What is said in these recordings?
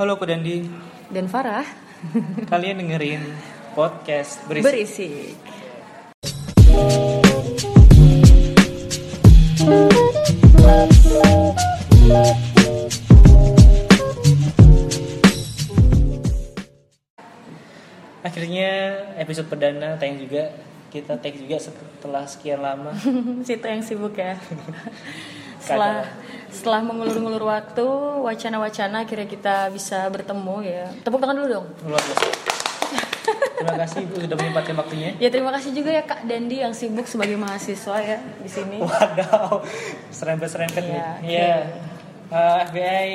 Halo Ko Dandi, dan Farah kalian dengerin podcast berisik. berisik. Akhirnya episode perdana tayang juga. Kita tag juga setelah sekian lama. Situ yang sibuk ya. setelah setelah mengulur-ngulur waktu, wacana-wacana kira kita bisa bertemu ya. Tepuk tangan dulu dong. Luar biasa. Terima kasih Ibu sudah menyempatkan waktunya. Ya terima kasih juga ya Kak Dandi yang sibuk sebagai mahasiswa ya di sini. Wadaw, serempet-serempet Iya, nih. Iya. Eh, FBI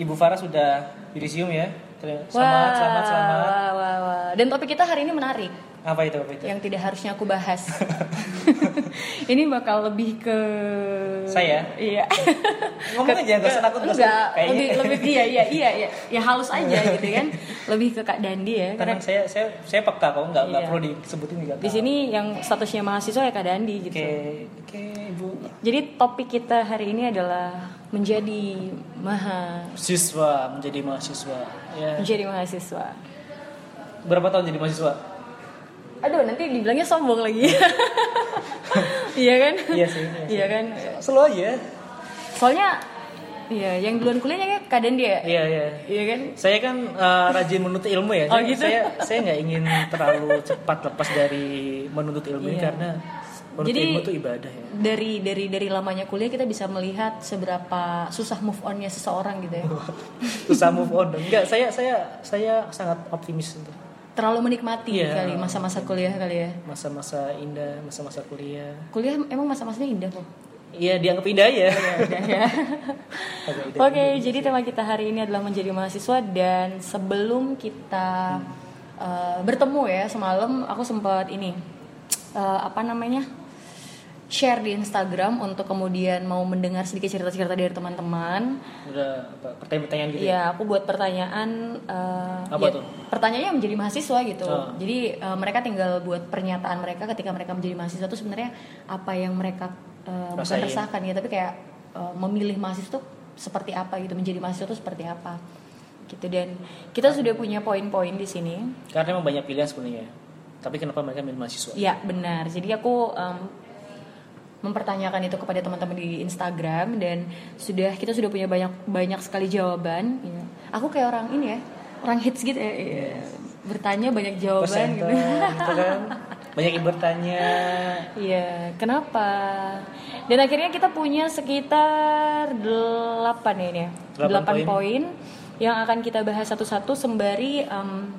Ibu Farah sudah yudisium ya. Selamat, selamat, selamat. Wah, wah, wah. Dan topik kita hari ini menarik. Apa itu? Apa itu? yang tidak harusnya aku bahas. ini bakal lebih ke Saya? Iya. Ngomong aja, nggak usah takut, Enggak, lebih lebih iya iya iya iya. Ya halus aja gitu kan. Lebih ke Kak Dandi ya. Karena saya saya saya peka kok, nggak nggak Iya. perlu disebutin juga. di sini yang statusnya mahasiswa ya Kak Dandi gitu. Oke, oke Ibu. Jadi topik kita hari ini adalah menjadi maha Siswa menjadi mahasiswa. Ya. menjadi mahasiswa. Berapa tahun jadi mahasiswa? Aduh, nanti dibilangnya sombong lagi. iya kan? Iya sih, iya. Iya kan? Slow aja. Soalnya Iya, yang duluan kuliahnya kayak Kak Dandi ya? Iya iya. Iya kan? Saya kan eh, rajin menuntut ilmu ya. Oh, Saya- gitu? Saya saya nggak ingin terlalu cepat lepas dari menuntut ilmu ini Iya. karena menuntut Jadi- ilmu itu ibadah ya. Dari dari dari lamanya kuliah kita bisa melihat seberapa susah move onnya seseorang gitu ya. Susah move on. Enggak, saya saya saya sangat optimis untuk Terlalu menikmati Iya. kali masa-masa kuliah kali ya. masa-masa indah, masa-masa kuliah. Kuliah emang masa-masanya indah kok. Iya, dianggap indah ya. Indah ya. Oke, jadi tema kita hari ini adalah menjadi mahasiswa dan sebelum kita uh, bertemu ya semalam aku sempat ini uh, apa namanya share di Instagram untuk kemudian mau mendengar sedikit cerita-cerita dari teman-teman. Udah pertanyaan-pertanyaan gitu. ya? Iya, aku buat pertanyaan uh, Apa ya, tuh? Pertanyaannya menjadi mahasiswa gitu. Oh. Jadi uh, mereka tinggal buat pernyataan mereka ketika mereka menjadi mahasiswa itu sebenarnya apa yang mereka uh, bukan resahkan ya, tapi kayak uh, memilih mahasiswa tuh seperti apa gitu, menjadi mahasiswa tuh seperti apa. Gitu dan kita sudah punya poin-poin di sini. Karena emang banyak pilihan sebenarnya. Tapi kenapa mereka milih mahasiswa? Ya, benar. Jadi aku um, mempertanyakan itu kepada teman-teman di Instagram dan sudah kita sudah punya banyak banyak sekali jawaban. ya. Aku kayak orang ini ya, orang hits gitu ya. ya. Bertanya banyak jawaban gitu. gitu kan. Banyak yang bertanya. Iya, kenapa? Dan akhirnya kita punya sekitar 8 ya ini ya. Delapan 8 poin. yang akan kita bahas satu-satu sembari em,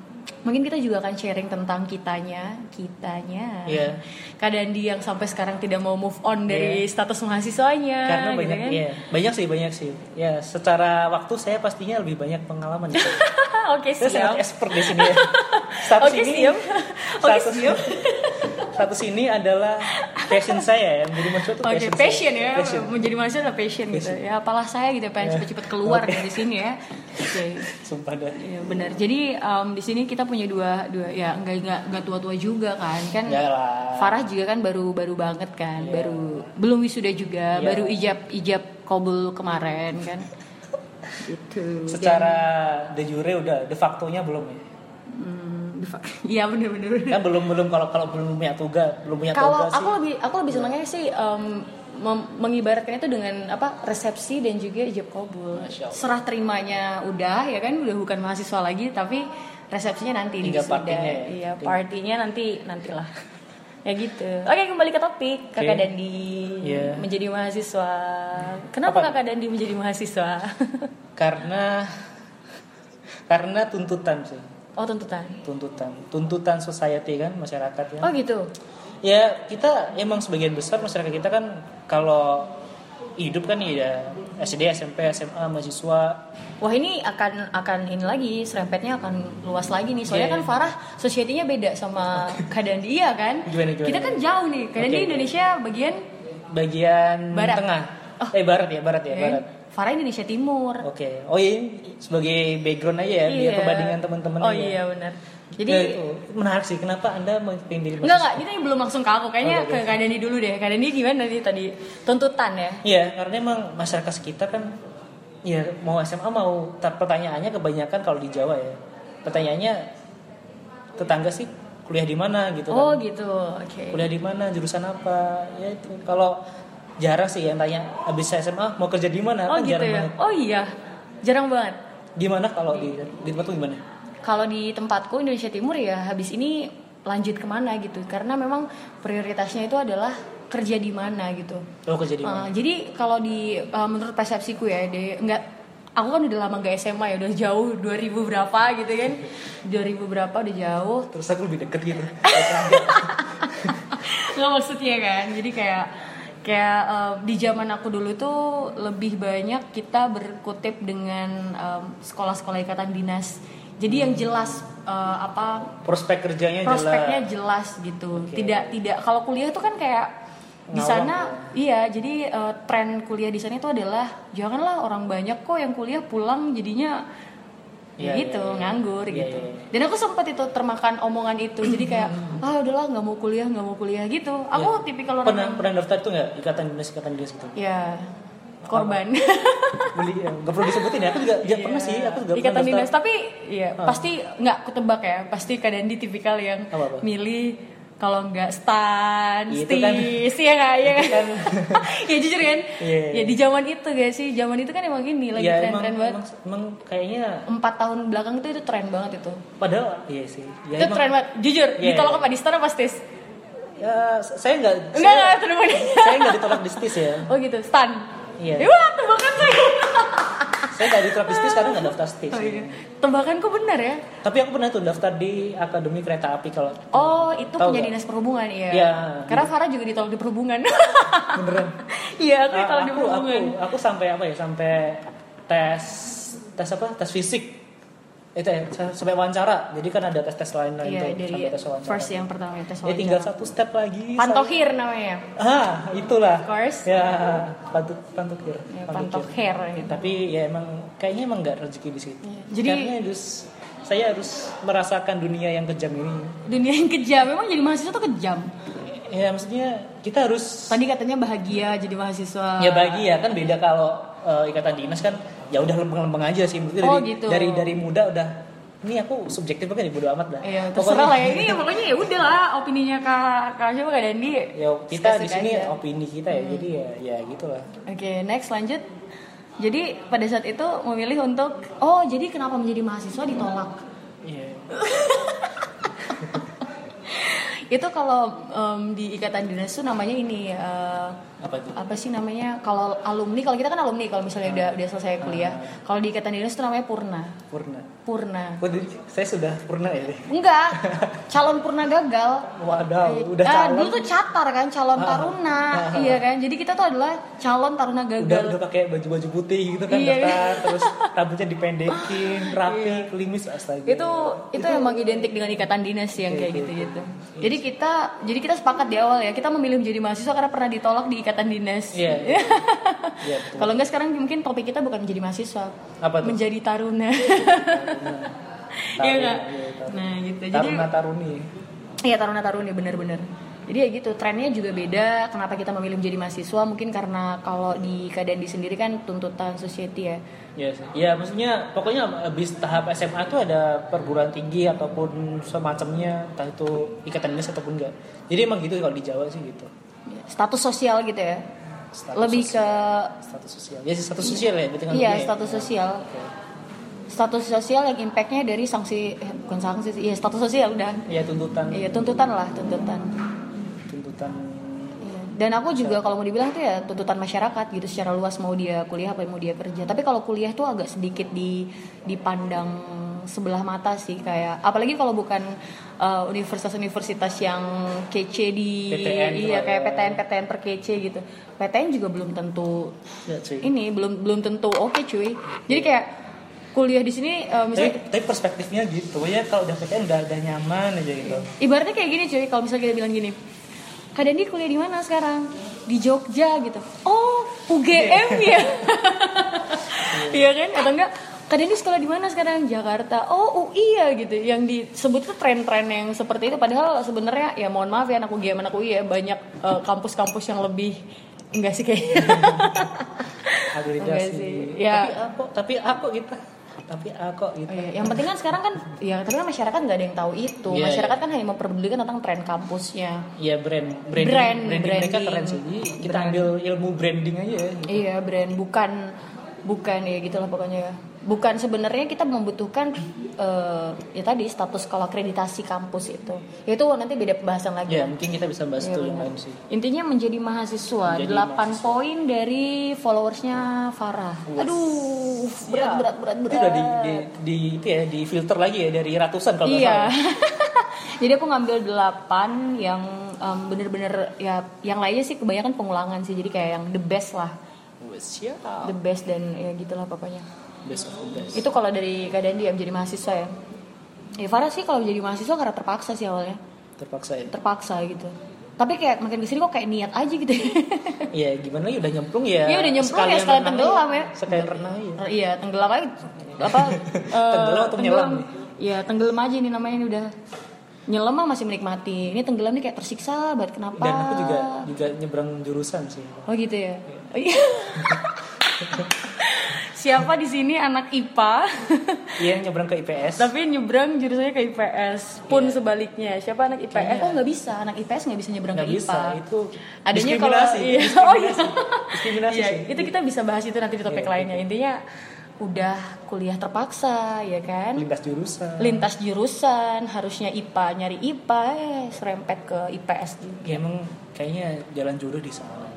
mungkin kita juga akan sharing tentang kitanya, kitanya. Iya. Keadaan dia yang sampai sekarang tidak mau move on dari status mahasiswanya Karena gitu banyak kan. iya, banyak sih, banyak sih. Ya, secara waktu saya pastinya lebih banyak pengalaman. gitu. Oke, saya sangat siap. expert di sini ya. Status Oke, ini, siap. Status, siap. status ini adalah passion saya ya. Menjadi mahasiswa itu passion, passion, saya. ya. Passion. Menjadi mahasiswa adalah passion, gitu. Passion. Ya, apalah saya gitu pengen cepet-cepet keluar dari sini ya. Oke. Sumpah dah. Iya benar. Jadi em, di sini kita punya dua dua ya nggak nggak nggak tua-tua juga kan kan. Enggak lah. Farah juga kan baru baru banget kan, Iya. baru belum wisuda juga, Iya. baru ijab ijab kabul kemarin kan. Gitu. Secara de jure udah, de facto-nya belum ya. Hmm, Iya benar benar. Kan belum belum kalau kalau belum punya tugas, belum punya Kalau tugas aku sih. lebih aku lebih senangnya sih mem- mengibaratkan itu dengan apa resepsi dan juga ijab kabul. Serah terimanya udah ya kan udah bukan mahasiswa lagi tapi resepsinya nanti wisuda. partinya ya. Iya, partinya nanti nantilah. ya gitu. Oke, kembali ke topik. Kakak Oke. Dandi Iya. menjadi mahasiswa. Kenapa Apa? Kakak Dandi menjadi mahasiswa? Karena karena tuntutan sih. oh, tuntutan. Tuntutan. Tuntutan society kan masyarakat ya. Oh, gitu. Ya, kita emang sebagian besar masyarakat kita kan kalau hidup kan ya SD, SMP, SMA, mahasiswa. Wah ini akan akan ini lagi serempetnya akan luas lagi nih soalnya Iya, kan. Farah society-nya beda sama keadaan dia kan. Gimana, gimana? Kita kan jauh nih. Keadaan dia oke. Indonesia bagian Bagian Barat. tengah. Oh. Eh barat ya, barat ya, ya, barat. Farah Indonesia Timur. Oke. Oh iya, sebagai background aja ya, biar Iya. perbandingan teman-teman Oh aja. iya benar. Jadi Ya, itu menarik sih. Kenapa anda memilih enggak enggak kita belum langsung ke aku kayaknya oke. ke keadaan dulu deh. Keadaan dia gimana tadi tadi tuntutan ya? Iya, karena emang masyarakat kita kan ya mau SMA mau ta- pertanyaannya kebanyakan kalau di Jawa ya pertanyaannya tetangga sih kuliah di mana gitu Oh kan gitu, oke. kuliah di mana jurusan apa ya itu kalau jarang sih yang tanya habis SMA mau kerja di mana Oh kan gitu jarang ya. banget Oh iya, jarang banget. gimana kalau di di tempat tuh gimana Kalau di tempatku Indonesia Timur ya habis ini lanjut ke mana gitu, karena memang prioritasnya itu adalah kerja di mana gitu. lo kerja di mana Uh, jadi kalau di uh, menurut persepsiku ya, di, enggak aku kan udah lama gak SMA ya, udah jauh 2000 berapa gitu kan. 2000 berapa udah jauh. terus aku lebih deket gitu Nggak maksudnya kan. Jadi kayak kayak uh, di zaman aku dulu tuh lebih banyak kita berkutip dengan um, sekolah-sekolah ikatan dinas. Jadi yang jelas uh, apa prospek kerjanya prospeknya jelas jelas gitu. Oke. Tidak tidak kalau kuliah itu kan kayak di sana iya jadi uh, tren kuliah di sana itu adalah janganlah orang banyak kok yang kuliah pulang jadinya ya gitu iya, iya. nganggur Iya, gitu. iya, iya. Dan aku sempat itu termakan omongan itu. jadi kayak ah udahlah nggak mau kuliah nggak mau kuliah gitu. Aku Iya. tipikal orang pernah yang pernah daftar tuh nggak ikatan dinas ikatan dinas gitu ya korban. beli ya nggak perlu disebutin ya aku juga ya pernah sih aku juga Iya. Ikatan pernah dinas tapi ya pasti nggak ketebak ya. Pasti kadang di tipikal yang Apa-apa? milih kalau nggak stan, kan- stis, ya nggak ya itu kan? kan- ya jujur kan? Iya. Ya di zaman itu guys sih, zaman itu kan emang gini lagi ya emang, tren-tren banget. emang, emang kayaknya Empat tahun belakang itu itu tren banget itu. padahal iya sih ya, itu emang- tren banget. Jujur, Iya, ditolak iya. apa di stan apa stis? ya saya nggak Enggak saya, enggak saya nggak ditolak di stis ya Oh gitu, stan. Iya. Ya, wah, tebakan saya. saya di stis karena nggak daftar stis Oh, iya. Tebakanku benar ya. tapi aku pernah tuh daftar di akademi kereta api kalau Oh, itu punya dinas perhubungan ya. Iya. Karena Farah juga ditolak di perhubungan. beneran Iya, aku Ah, ditolak di aku, perhubungan. aku aku sampai apa ya sampai tes tes apa tes fisik itu ya sampai wawancara jadi kan ada tes tes lain lain Iya, tuh dari sampai tes wawancara first yang pertama ya, tes ya tinggal wawancara. satu step lagi Pantohir namanya. ah itulah Of course. ya pantut pantohir Ya, Pantohir. gitu. tapi ya emang kayaknya emang nggak rezeki di situ Iya. Jadi- karena harus saya harus merasakan dunia yang kejam ini Dunia yang kejam, memang jadi mahasiswa tuh kejam. ya maksudnya kita harus Tadi katanya bahagia jadi mahasiswa. ya bagi ya kan beda kalau eh, ikatan dinas kan ya udah lempeng-lempeng aja sih Maksudnya dari Oh, gitu. dari dari muda udah ini aku subjektif banget nih bodo amat dah Iya, Pokoknya- terserah lah ya. Ini pokoknya ya udah lah opininya Kak Kak siapa Kak Dandi. ya kita di sini aja. opini kita ya jadi ya ya gitulah Oke, next lanjut. Jadi pada saat itu memilih untuk oh jadi kenapa menjadi mahasiswa ditolak? Iya. Itu kalau em, di ikatan dinas tuh namanya ini eh, apa tuh apa sih namanya? Kalau alumni kalau kita kan alumni kalau misalnya udah udah selesai kuliah. Kalau di ikatan dinas itu namanya purna. purna Purna. oh, jadi saya sudah purna ya Enggak, calon purna gagal. waduh udah Ah, calon dulu tuh catar kan calon Ah. taruna, Ah. iya kan. Jadi kita tuh adalah calon taruna udah gagal. udah pakai baju baju putih gitu kan Iya. daftar terus rambutnya dipendekin rapi klimis astaga itu itu emang identik dengan ikatan dinas yang Iya, kayak iya, gitu gitu jadi kita jadi kita sepakat di awal ya kita memilih menjadi mahasiswa karena pernah ditolak di ikatan dinas Iya. Iya, betul. kalau enggak sekarang mungkin topik kita bukan menjadi mahasiswa Apa tuh? menjadi taruna Iya nggak iya, nah gitu jadi taruna taruni Iya taruna taruni bener-bener. Jadi ya gitu trennya juga beda. Kenapa kita memilih menjadi mahasiswa? Mungkin karena kalau di keadaan di sendiri kan tuntutan society ya. Sih. ya maksudnya pokoknya habis tahap SMA tuh ada perguruan tinggi ataupun semacamnya, entah itu ikatan dinas ataupun enggak. Jadi emang gitu kalau di Jawa sih gitu. Status sosial gitu ya. Status Lebih sosial. ke Status sosial. Ya status sosial ya, kan iya ya. status sosial. Oke. Status sosial yang impactnya dari sanksi eh, bukan sanksi. Iya status sosial udah. Ya tuntutan Iya tuntutan lah tuntutan. tuntutan Iya. Dan aku juga kalau mau dibilang tuh ya tuntutan masyarakat gitu secara luas mau dia kuliah apa mau dia kerja. Tapi kalau kuliah tuh agak sedikit di dipandang sebelah mata sih kayak apalagi kalau bukan uh, universitas-universitas yang kece di PTN iya kayak ya. PTN PTN per kece gitu. PTN juga belum tentu ya cuy. ini belum belum tentu oke cuy. Jadi kayak kuliah di sini uh, Tapi, misalnya tapi perspektifnya gitu, ya kalau udah PTN udah, udah nyaman aja gitu. ibaratnya kayak gini cuy kalau misalnya kita bilang gini Kak Dandi kuliah di mana sekarang di Jogja gitu oh UGM ya iya kan atau enggak Kak Dandi sekolah di mana sekarang Jakarta oh UI ya gitu yang disebut tuh tren-tren yang seperti itu padahal sebenarnya ya mohon maaf ya anak UGM anak UI ya banyak eh, kampus-kampus yang lebih enggak sih kayaknya. Enggak sih. Ya. Tapi aku, tapi aku kita, tapi aku gitu. Oh, iya. Yang penting kan sekarang kan ya tapi kan masyarakat nggak ada yang tahu itu. Iya, masyarakat iya. kan hanya memperdulikan tentang tren kampusnya. Iya brand, branding, Brand, branding mereka keren sih. Kita Brand. ambil ilmu branding aja. ya. Gitu. Iya, brand bukan bukan ya gitulah pokoknya ya. Bukan sebenarnya kita membutuhkan eh, ya tadi status kalau akreditasi kampus itu. Ya itu nanti beda pembahasan lagi. Ya mungkin kita bisa bahas Iya, itu lain sih. Intinya menjadi mahasiswa, Menjadi 8 mahasiswa. poin dari followersnya Farah. Aduh, berat Ya, berat berat berat. Itu udah di, di, di itu ya di filter lagi ya dari ratusan kalau Iya. salah. Jadi aku ngambil 8 yang em, bener-bener ya yang lainnya sih kebanyakan pengulangan sih. Jadi kayak yang the best lah. Siap. The best dan ya gitulah pokoknya. Best of the best. Itu kalau dari keadaan dia menjadi mahasiswa ya. Ya Farah sih kalau jadi mahasiswa karena terpaksa sih awalnya. Terpaksa ya. Terpaksa gitu. Tapi kayak makin ke sini kok kayak niat aja gitu. Iya gimana ya udah nyemplung ya. Iya, udah nyemplung ya, sekalian renang tenggelam aja. ya. Sekalian renang ya. iya tenggelam aja apa eh, Tenggelam atau nih? Iya tenggelam aja nih namanya ini udah nyelam mah masih menikmati ini tenggelam nih kayak tersiksa banget kenapa Dan aku juga juga nyebrang jurusan sih. oh gitu ya Oh, iya. siapa di sini anak IPA Iya nyebrang ke IPS. tapi nyebrang jurusannya ke IPS pun Iya. sebaliknya. Siapa anak IPS Kayaknya- oh nggak bisa. Anak IPS nggak bisa nyebrang nggak ke bisa. IPA itu adanya kalau diskriminasi. iya. Diskriminasi. oh iya. Diskriminasi Iya, sih. itu kita bisa bahas itu nanti di topik Iya, lainnya. intinya udah kuliah terpaksa ya kan? Lintas jurusan. lintas jurusan. Harusnya IPA nyari IPA eh serempet ke IPS juga. Ya emang kayaknya jalan jodoh di sana.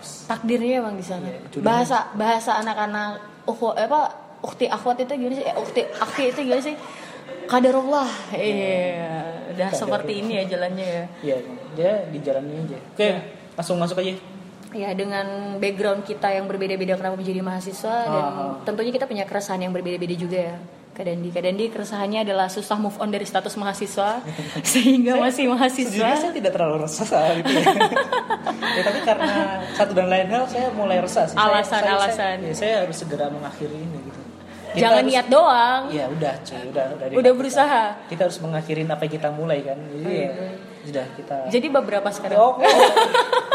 takdirnya emang di sana. Jodohnya. bahasa bahasa anak-anak oh apa ukti akhwat itu gimana sih eh, ukti akhi itu gimana sih kadarullah iya udah Kadarullah. seperti ini ya jalannya ya Iya, dia di jalannya aja. Oke, Iya. langsung masuk aja. ya dengan background kita yang berbeda-beda kenapa menjadi mahasiswa dan Ah. tentunya kita punya keresahan yang berbeda-beda juga ya Kak Dandi, Kak Dandi keresahannya adalah susah move on dari status mahasiswa sehingga masih mahasiswa Sejujurnya saya tidak terlalu resah saat itu ya. ya tapi karena satu dan lain hal saya mulai resah sih. Saya- Alasan, saya, alasan. Saya, ya, saya harus segera mengakhiri ini gitu. Kita jangan harus- niat doang Iya udah cuy, udah udah. udah berusaha Kita harus mengakhirin apa yang kita mulai kan. Jadi ya, sudah kita. jadi beberapa sekarang Oh, oh.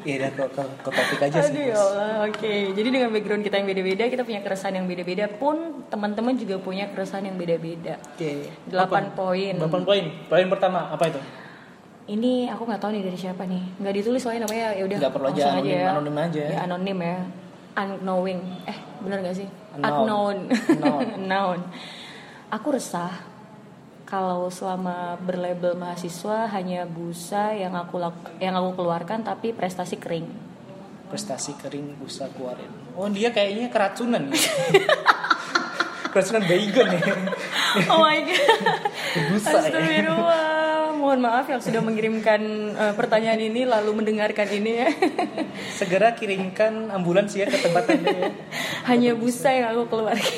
Iya, dan ke, ke, ke topik aja sih. Aduh ya. Allah, oke. Jadi dengan background kita yang beda-beda, kita punya keresahan yang beda-beda pun teman-teman juga punya keresahan yang beda-beda. Oke. Delapan Apa? poin. Delapan poin. Poin pertama apa itu? Ini aku nggak tahu nih dari siapa nih. Nggak ditulis soalnya namanya ya udah. Nggak perlu aja, anonim- ya. anonim aja. Ya anonim ya. Unknowing. Eh benar gak sih? Unknown. Unknown. Unknown. Aku resah kalau selama berlabel mahasiswa hanya busa yang aku yang aku keluarkan tapi prestasi kering. Prestasi kering busa keluarin. Oh dia kayaknya keracunan ya. keracunan baygon ya. Oh my god. Busa ya. Mohon maaf yang sudah mengirimkan eh, pertanyaan ini lalu mendengarkan ini ya. Segera kirimkan ambulans ya ke tempat anda ya. Hanya busa yang aku keluarkan.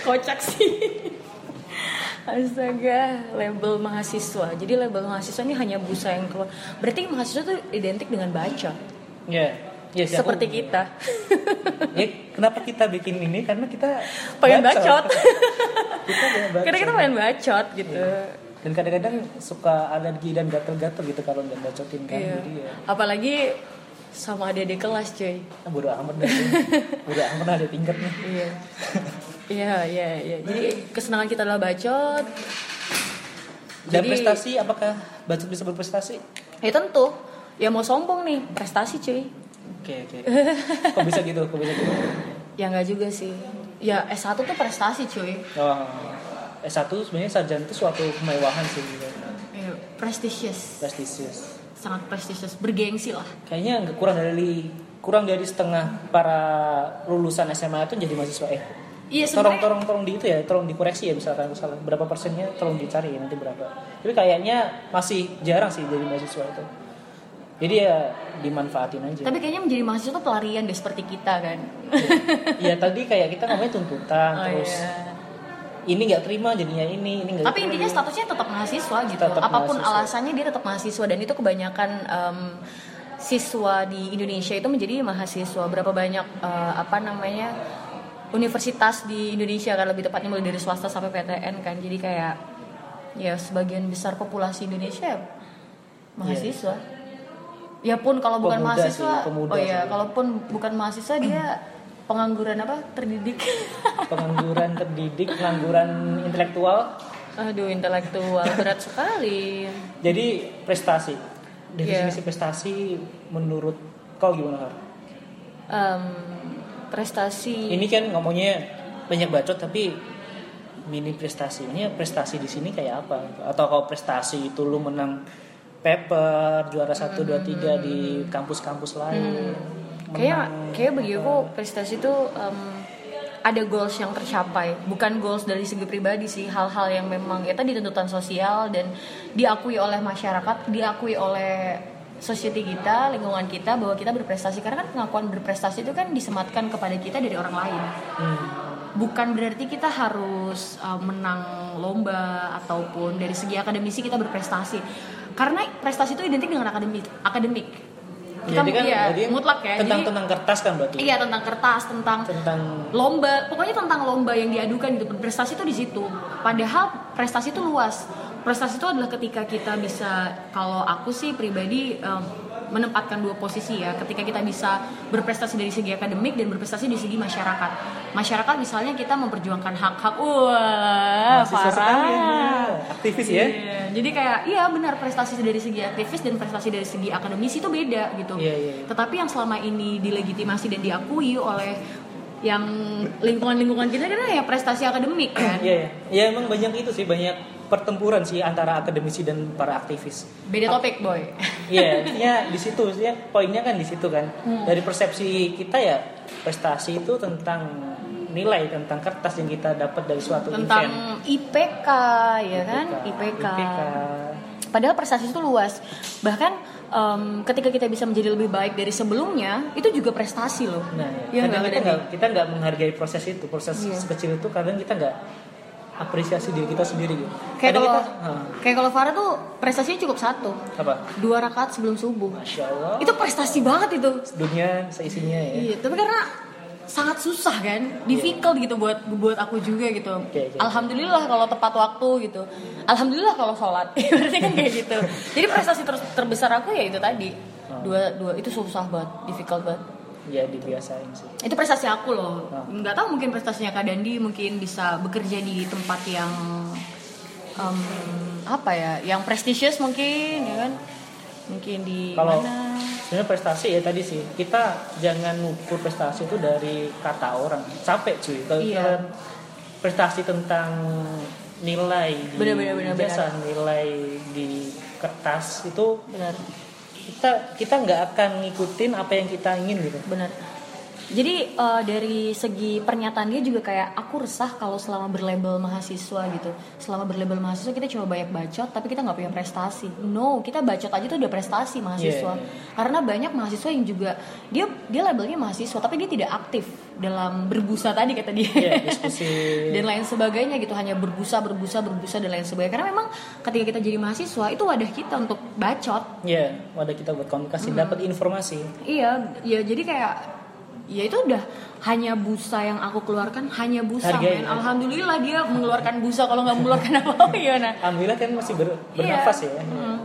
Kocak sih. Astaga, label mahasiswa. Jadi label mahasiswa ini hanya busa yang keluar. Berarti mahasiswa tuh identik dengan baca. Ya. Ya, sih, aku- Seperti kita. Ya, kenapa kita bikin ini? Karena kita Pengen bacot. kita bacot. Karena kita pengen bacot gitu. Dan kadang-kadang suka alergi dan gatel-gatel gitu kalau nggak bacotin kan. Iya. Jadi ya, Apalagi sama adik-adik kelas, cuy. bodo amat dah. bodo amat ada tingkatnya. Iya. Iya, iya, iya. Jadi kesenangan kita adalah bacot. Dan Jadi- prestasi apakah bacot bisa berprestasi? Ya tentu. Ya mau sombong nih, prestasi cuy. Oke oke. Kok bisa gitu? Kok bisa gitu? Ya nggak juga sih. Ya S1 tuh prestasi cuy. Oh, S1 sebenarnya sarjana itu suatu kemewahan sih gitu. Ya, prestisius. Prestisius. Sangat prestisius, bergengsi lah. Kayaknya kurang dari kurang dari setengah para lulusan SMA itu jadi mahasiswa eh. Iya Tolong tolong tolong di itu ya, tolong dikoreksi ya misalkan salah berapa persennya tolong dicari ya nanti berapa. Tapi kayaknya masih jarang sih jadi mahasiswa itu. Jadi ya dimanfaatin aja. tapi kayaknya menjadi mahasiswa tuh pelarian deh seperti kita kan. Iya tadi kayak kita ngomongin tuntutan Oh, terus iya. ini nggak terima jadinya ini ini nggak Tapi terima. intinya statusnya tetap mahasiswa gitu. Tetap Apa pun mahasiswa. alasannya dia tetap mahasiswa dan itu kebanyakan em, siswa di Indonesia itu menjadi mahasiswa. Berapa banyak eh, apa namanya universitas di Indonesia kan lebih tepatnya mulai dari swasta sampai PTN kan. Jadi kayak ya sebagian besar populasi Indonesia mahasiswa. Ya pun kalau bukan Pemuda mahasiswa, sih, pemuda oh ya, kalaupun bukan mahasiswa dia pengangguran apa? Terdidik. pengangguran terdidik pengangguran intelektual Aduh, intelektual berat sekali. jadi prestasi Iya. definisi prestasi menurut kau gimana Har? Prestasi. ini kan ngomongnya banyak bacot tapi mini prestasi. Ini prestasi di sini kayak apa? Atau kalau prestasi itu lu menang paper juara satu dua tiga di kampus-kampus lain. Kayak menang kayak bagi aku prestasi itu em, ada goals yang tercapai. Bukan goals dari segi pribadi sih hal-hal yang memang ya tadi tuntutan sosial dan diakui oleh masyarakat diakui oleh society kita lingkungan kita bahwa kita berprestasi karena kan pengakuan berprestasi itu kan disematkan kepada kita dari orang lain Hmm. bukan berarti kita harus uh, menang lomba ataupun dari segi akademisi kita berprestasi karena prestasi itu identik dengan akademik akademik kita jadi kan jadi mutlak ya tentang Jadi- tentang kertas kan berarti Iya tentang kertas, tentang tentang lomba, pokoknya tentang lomba yang diadukan gitu. Prestasi itu di situ. Padahal prestasi itu luas. Prestasi itu adalah ketika kita bisa, kalau aku sih pribadi em, menempatkan dua posisi ya. Ketika kita bisa berprestasi dari segi akademik dan berprestasi dari segi masyarakat. Masyarakat misalnya kita memperjuangkan hak-hak, wah, mahasiswa ya, aktivis ya Iya, Jadi kayak iya benar prestasi dari segi aktivis dan prestasi dari segi akademisi itu beda gitu. Iya, iya, iya. Tetapi yang selama ini dilegitimasi dan diakui oleh yang lingkungan-lingkungan kita kan ya prestasi akademik kan. Iya, ya. ya emang banyak itu sih banyak pertempuran sih antara akademisi dan para aktivis. Beda topik, boy. Iya, intinya di situ ya poinnya kan di situ kan. Hmm. Dari persepsi kita ya prestasi itu tentang nilai tentang kertas yang kita dapat dari suatu event. Tentang IPK ya kan, IPK. IPK. Padahal prestasi itu luas. Bahkan em, ketika kita bisa menjadi lebih baik dari sebelumnya, itu juga prestasi loh. Nah, kadang nggak, kita nggak kita nggak menghargai proses itu, proses Iya. sekecil itu kadang kita nggak apresiasi diri kita sendiri gitu. Kayak kalau kita, Hah, kayak kalau Farah tuh prestasinya cukup satu, apa? dua rakaat sebelum subuh. Masya Allah. Itu prestasi banget itu. dunia seisinya ya. Iya, tapi karena sangat susah kan, difficult gitu buat buat aku juga gitu. Oke, oke. Alhamdulillah kalau tepat waktu gitu. Alhamdulillah kalau sholat, berarti kan kayak gitu. Jadi prestasi ter- terbesar aku ya itu tadi. Oh. Dua dua itu susah banget, difficult banget. Ya dibiasain sih. Itu prestasi aku loh. Oh. Nggak tahu mungkin prestasinya Kak Dandi mungkin bisa bekerja di tempat yang em, apa ya, yang prestisius mungkin ya kan. Mungkin di Kalau mana? sebenarnya prestasi ya tadi sih kita jangan ukur prestasi itu dari kata orang capek cuy kalau Iya. prestasi tentang nilai di Bener, bener, bener, ijazah, nilai di kertas itu Benar. Kita kita nggak akan ngikutin apa yang kita ingin gitu. Benar jadi eh, dari segi pernyataan dia juga kayak aku resah kalau selama berlabel mahasiswa gitu. Selama berlabel mahasiswa kita cuma banyak bacot tapi kita nggak punya prestasi. No kita bacot aja tuh udah prestasi mahasiswa. Yeah, yeah. karena banyak mahasiswa yang juga dia dia labelnya mahasiswa tapi dia tidak aktif dalam berbusa tadi kata dia. Iya, diskusi. dan lain sebagainya gitu hanya berbusa berbusa berbusa dan lain sebagainya. Karena memang ketika kita jadi mahasiswa itu wadah kita untuk bacot. Ya wadah kita buat komunikasi Hmm. dapat informasi. Iya, ya jadi kayak ya itu udah hanya busa yang aku keluarkan hanya busa Hargai, men. ya. Alhamdulillah dia mengeluarkan busa kalau nggak mengeluarkan apa-apa gimana? alhamdulillah kan masih ber- bernafas ya Hmm.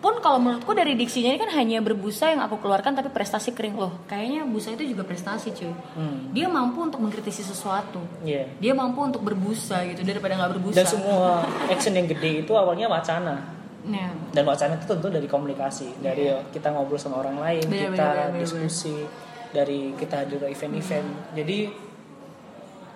Pun kalau menurutku dari diksinya ini kan hanya berbusa yang aku keluarkan tapi prestasi kering loh. Kayaknya busa itu juga prestasi cuy. Hmm. Dia mampu untuk mengkritisi sesuatu. Iya. Dia mampu untuk berbusa gitu daripada nggak berbusa. dan semua action yang gede itu awalnya wacana Nah, dan wacana itu tentu dari komunikasi dari kita ngobrol sama orang lain Benar, kita benar, benar, diskusi dari kita hadir event-event jadi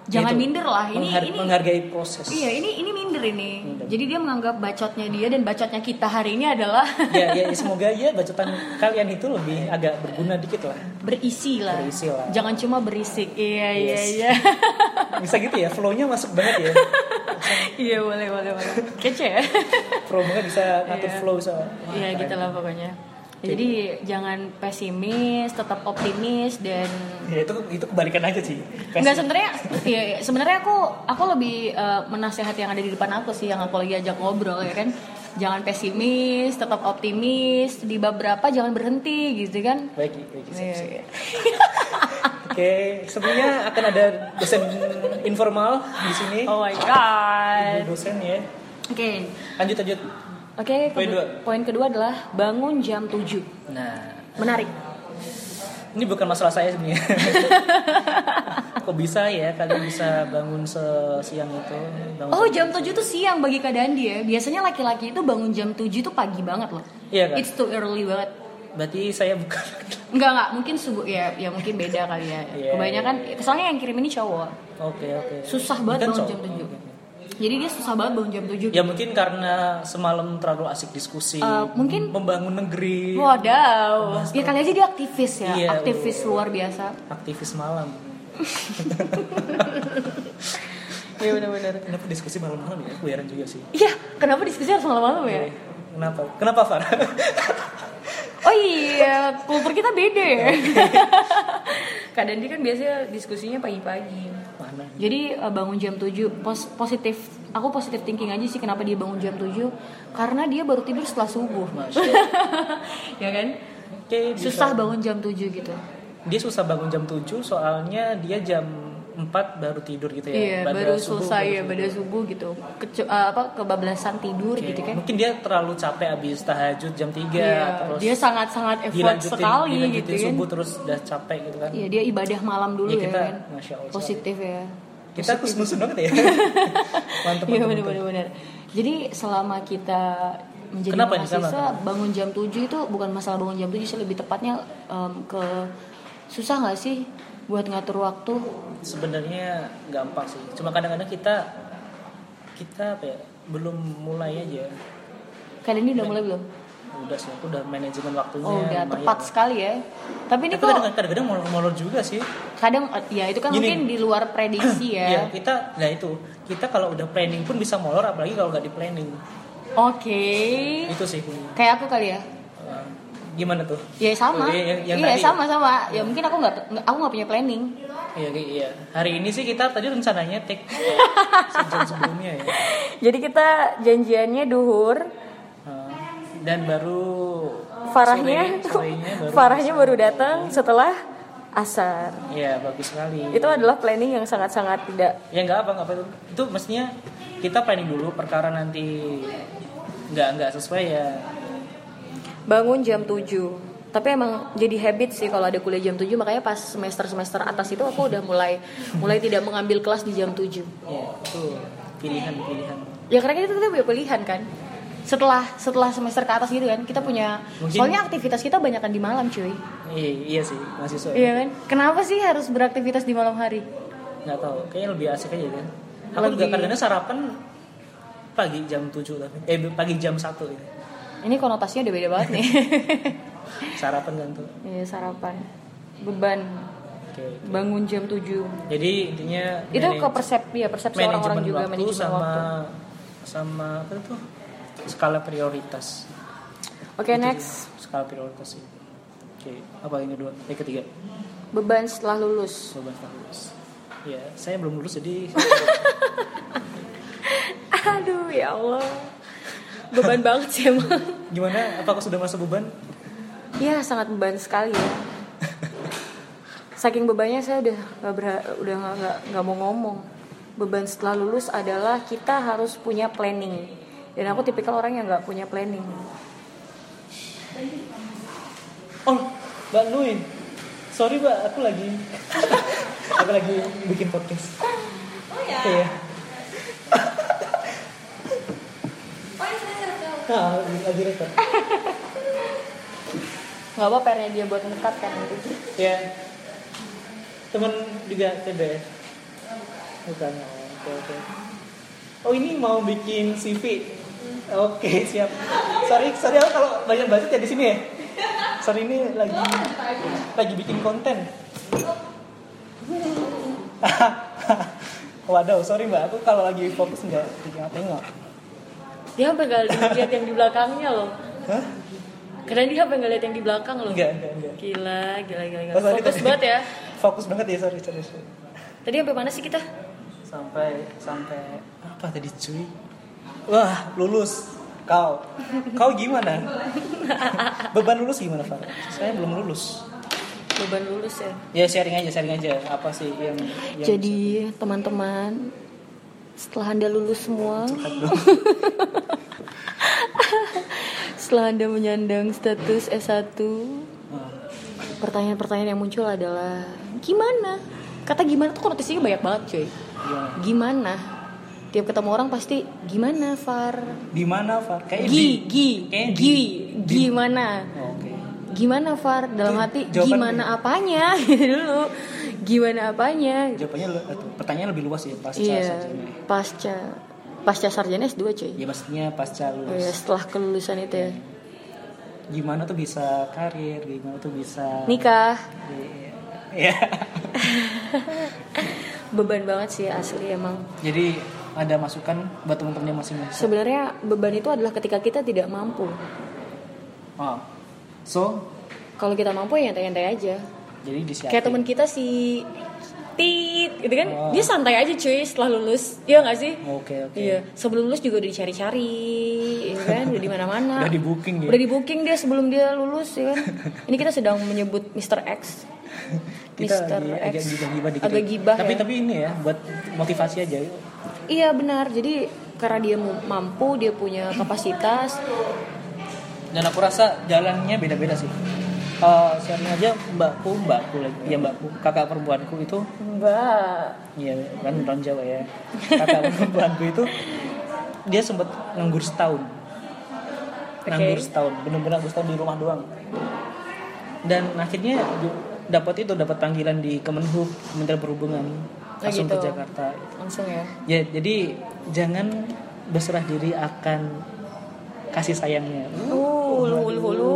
jangan itu, minder lah. Ini menghar- ini menghargai proses Iya, ini ini minder ini. Minder. Jadi dia menganggap bacotnya dia dan bacotnya kita hari ini adalah ya, ya semoga ya bacotan kalian itu lebih agak berguna dikit lah berisi lah. Berisi lah. Jangan cuma berisik. Iya, iya, Yes. iya. bisa gitu ya flownya masuk banget ya Iya, boleh, boleh, boleh. Kece ya. promonya bisa ngatur Iya. flow bisa Iya, gitu lah pokoknya. Jadi jangan pesimis, tetap optimis dan ya itu itu kebalikan aja sih Enggak sebenarnya iya. sebenarnya aku aku lebih eh, menasehati yang ada di depan aku sih yang aku lagi ajak ngobrol ya kan. Jangan pesimis, tetap optimis, di bab berapa jangan berhenti gitu kan. baik baik Iya, iya. oke sebelumnya akan ada dosen informal di sini Oh my god. dosen ya Oke. lanjut lanjut Oke, Poin ke- dua. poin kedua adalah bangun jam 7. Nah, Menarik. ini bukan masalah saya sebenarnya. Kok bisa ya kalian bisa bangun sesiang itu? Bangun Oh, jam- jam 7 tuh siang bagi Kak Dandi ya. Biasanya laki-laki itu bangun jam 7 tuh pagi banget loh. Iya kan? It's too early banget. Berarti saya bukan. Enggak enggak, mungkin subuh ya ya mungkin beda kali ya. Iya, Kebanyakan soalnya yang kirim ini cowok. Oke oke. Susah banget Bukan bangun cowok. jam 7. Jadi dia susah banget bangun jam 7. Ya mungkin karena semalam terlalu asik diskusi. Eh, mungkin- membangun negeri. Wadaw. Ya kali aja dia aktivis ya, Iya, aktivis luar biasa. Aktivis malam. Iya benar-benar. Kenapa diskusi malam-malam ya? Aku heran juga sih. Iya, kenapa diskusi harus malam-malam ya? Kenapa? Kenapa Far? Oh iya, kultur kita beda ya. Kadang dia kan biasanya diskusinya pagi-pagi. Mana? Jadi eh, bangun jam 7 pos- positif aku positif thinking aja sih kenapa dia bangun jam 7 karena dia baru tidur setelah subuh. Ya kan? Oke, bisa. Susah bangun jam 7 gitu. Dia susah bangun jam 7 soalnya dia jam 4 baru tidur gitu ya. Iya, Pada baru subuh, selesai baru ya pada subuh gitu. Kecu- eh, apa kebablasan tidur Oke, gitu kan. Mungkin dia terlalu capek habis tahajud jam 3 Iya, terus dia sangat-sangat effort sekali dilanjutin gitu kan. subuh terus udah capek gitu kan. Iya, dia ibadah malam dulu Ya, ya, kita, kan. Masya Allah, Positif ya. Kita terus musuh banget ya. mantep Iya mantep, benar mantep. benar. Jadi selama kita menjadi Kenapa mahasiswa bangun jam 7 itu bukan masalah bangun jam 7 sih lebih tepatnya em, ke susah nggak sih buat ngatur waktu? Sebenarnya gampang sih. Cuma kadang-kadang kita kita apa ya? Belum mulai aja. Kalian ini udah mulai belum? Udah sih, aku udah manajemen waktunya. Oh udah lumayan tepat sekali ya. Tapi ini Tapi kok kadang- kadang-kadang molor-molor juga sih. kadang eh, ya itu kan Gini. mungkin di luar prediksi Iya, ya. kita nah itu. Kita kalau udah planning pun bisa molor apalagi kalau nggak di planning. Oke. Itu sih. Kayak aku kali ya. Gimana tuh? Ya sama. Oh, iya, yang- yang iya tadi. sama sama. Ya mungkin aku nggak aku nggak punya planning. Iya, iya, iya. Hari ini sih kita tadi rencananya take sejam sebelumnya ya. Jadi kita janjiannya duhur. Uh, dan baru Farahnya, sore- baru Farahnya baru datang setelah asar. Iya, bagus sekali. Itu adalah planning yang sangat-sangat tidak. ya nggak apa nggak apa itu mestinya kita planning dulu perkara nanti nggak nggak sesuai ya Bangun jam 7 Tapi emang jadi habit sih kalau ada kuliah jam 7 Makanya pas semester-semester atas itu aku udah mulai mulai tidak mengambil kelas di jam 7 ya itu pilihan pilihan. Ya karena kita tuh punya pilihan kan? Setelah setelah semester ke atas gitu kan? Kita punya Mungkin- soalnya aktivitas kita banyak kan di malam cuy. Iya, iya sih mahasiswa. Iya kan? Kenapa sih harus beraktivitas di malam hari? Nggak tahu kayaknya lebih asik aja kan? Aku juga Lebih- kadang-kadang sarapan pagi jam 7 tapi eh pagi jam 1 gitu. Ini konotasinya udah beda banget nih. Sarapan kan tuh? Iya sarapan. Beban. Oke oke. bangun jam 7 jadi intinya itu manage- ke persepsi ya persepsi orang-orang juga waktu manajemen sama waktu. sama apa tuh? Skala prioritas. Oke Itu next. sih, skala prioritas sih. Oke apa yang kedua? Yang ketiga? Beban setelah lulus. Coba setelah lulus. Ya saya belum lulus jadi aduh ya Allah beban banget sih emang. Gimana? Apakah sudah masa beban? Ya sangat beban sekali. Ya saking bebannya saya udah nggak berha- udah nggak nggak nggak mau ngomong. Beban setelah lulus adalah kita harus punya planning. Dan aku tipikal orang yang nggak punya planning. Oh mbak Nui sorry mbak aku lagi aku lagi bikin podcast. Oh ya. iya. Oh rekam. Nah lagi rekod nggak apa pernya dia buat ngekat kan. Nanti ya temen juga TB bukan oke oke. Oh ini mau bikin CV oke siap. Sorry sorry aku kalau banyak budget ya di sini ya. Sorry ini lagi lagi bikin konten. Waduh sorry mbak. Aku kalau lagi fokus nggak tengok tengok dia sampai nggak lihat yang di belakangnya loh. Hah? karena dia sampai nggak lihat yang di belakang loh. Enggak enggak enggak gila gila gila, gila. Oh, sorry, fokus tadi. banget ya. Fokus banget ya sorry sorry, sorry. tadi sampai mana sih kita? Sampai sampai. Apa tadi cuy? Wah lulus. Kau. Kau gimana? Beban lulus gimana Pak saya belum lulus. Beban lulus ya? Ya sharing aja sharing aja. Apa sih yang, yang Jadi teman-teman setelah anda lulus semua. Setelah anda menyandang status S1 Ah, pertanyaan-pertanyaan yang muncul adalah gimana? Kata gimana tuh konotasinya banyak banget cuy. Gimana? gimana? Tiap ketemu orang pasti gimana Far? Di mana Far? Kayak gi gi gi gimana? Oh, gimana Far? Dalam Itu hati gimana apanya? Dulu gimana apanya? Jawabannya le- pertanyaan lebih luas ya pasca iya sarjana. pasca pasca sarjana S2 cuy. Ya maksudnya pasca Oh, lulus. Iya, setelah kelulusan itu ya. Gimana tuh bisa karir? Gimana tuh bisa nikah. Iya. beban banget sih asli emang. Jadi ada masukan buat teman-teman yang masih muda sebenarnya beban itu adalah ketika kita tidak mampu. Oh. so? Kalau kita mampu ya nyantai-nyantai aja jadi disiapin kayak teman kita si Tit gitu kan Oh. dia santai aja cuy setelah lulus iya gak sih oke oke Iya, sebelum lulus juga udah dicari-cari, ya kan, udah di mana-mana. Udah di booking ya? Udah di booking dia sebelum dia lulus, ya kan. Ini kita sedang menyebut Mr. X. kita Mr. lagi agak X. gibah-gibah dikit Agak gibah tapi ya. tapi ini ya buat motivasi aja Iya benar. Jadi karena dia mampu, dia punya kapasitas. dan aku rasa jalannya beda-beda sih Eh sharing aja mbakku mbakku lagi ya mbakku kakak perempuanku itu Mbak. Iya kan orang Jawa ya. Kakak perempuanku itu dia sempat nganggur setahun. Nganggur setahun, bener-bener nganggur setahun di rumah doang. Dan akhirnya dapat itu dapat panggilan di Kemenhub, Kementerian Perhubungan, langsung gitu. ke Jakarta. Langsung ya. Ya jadi jangan berserah diri akan kasih sayangnya. Uh, hulu hulu hulu.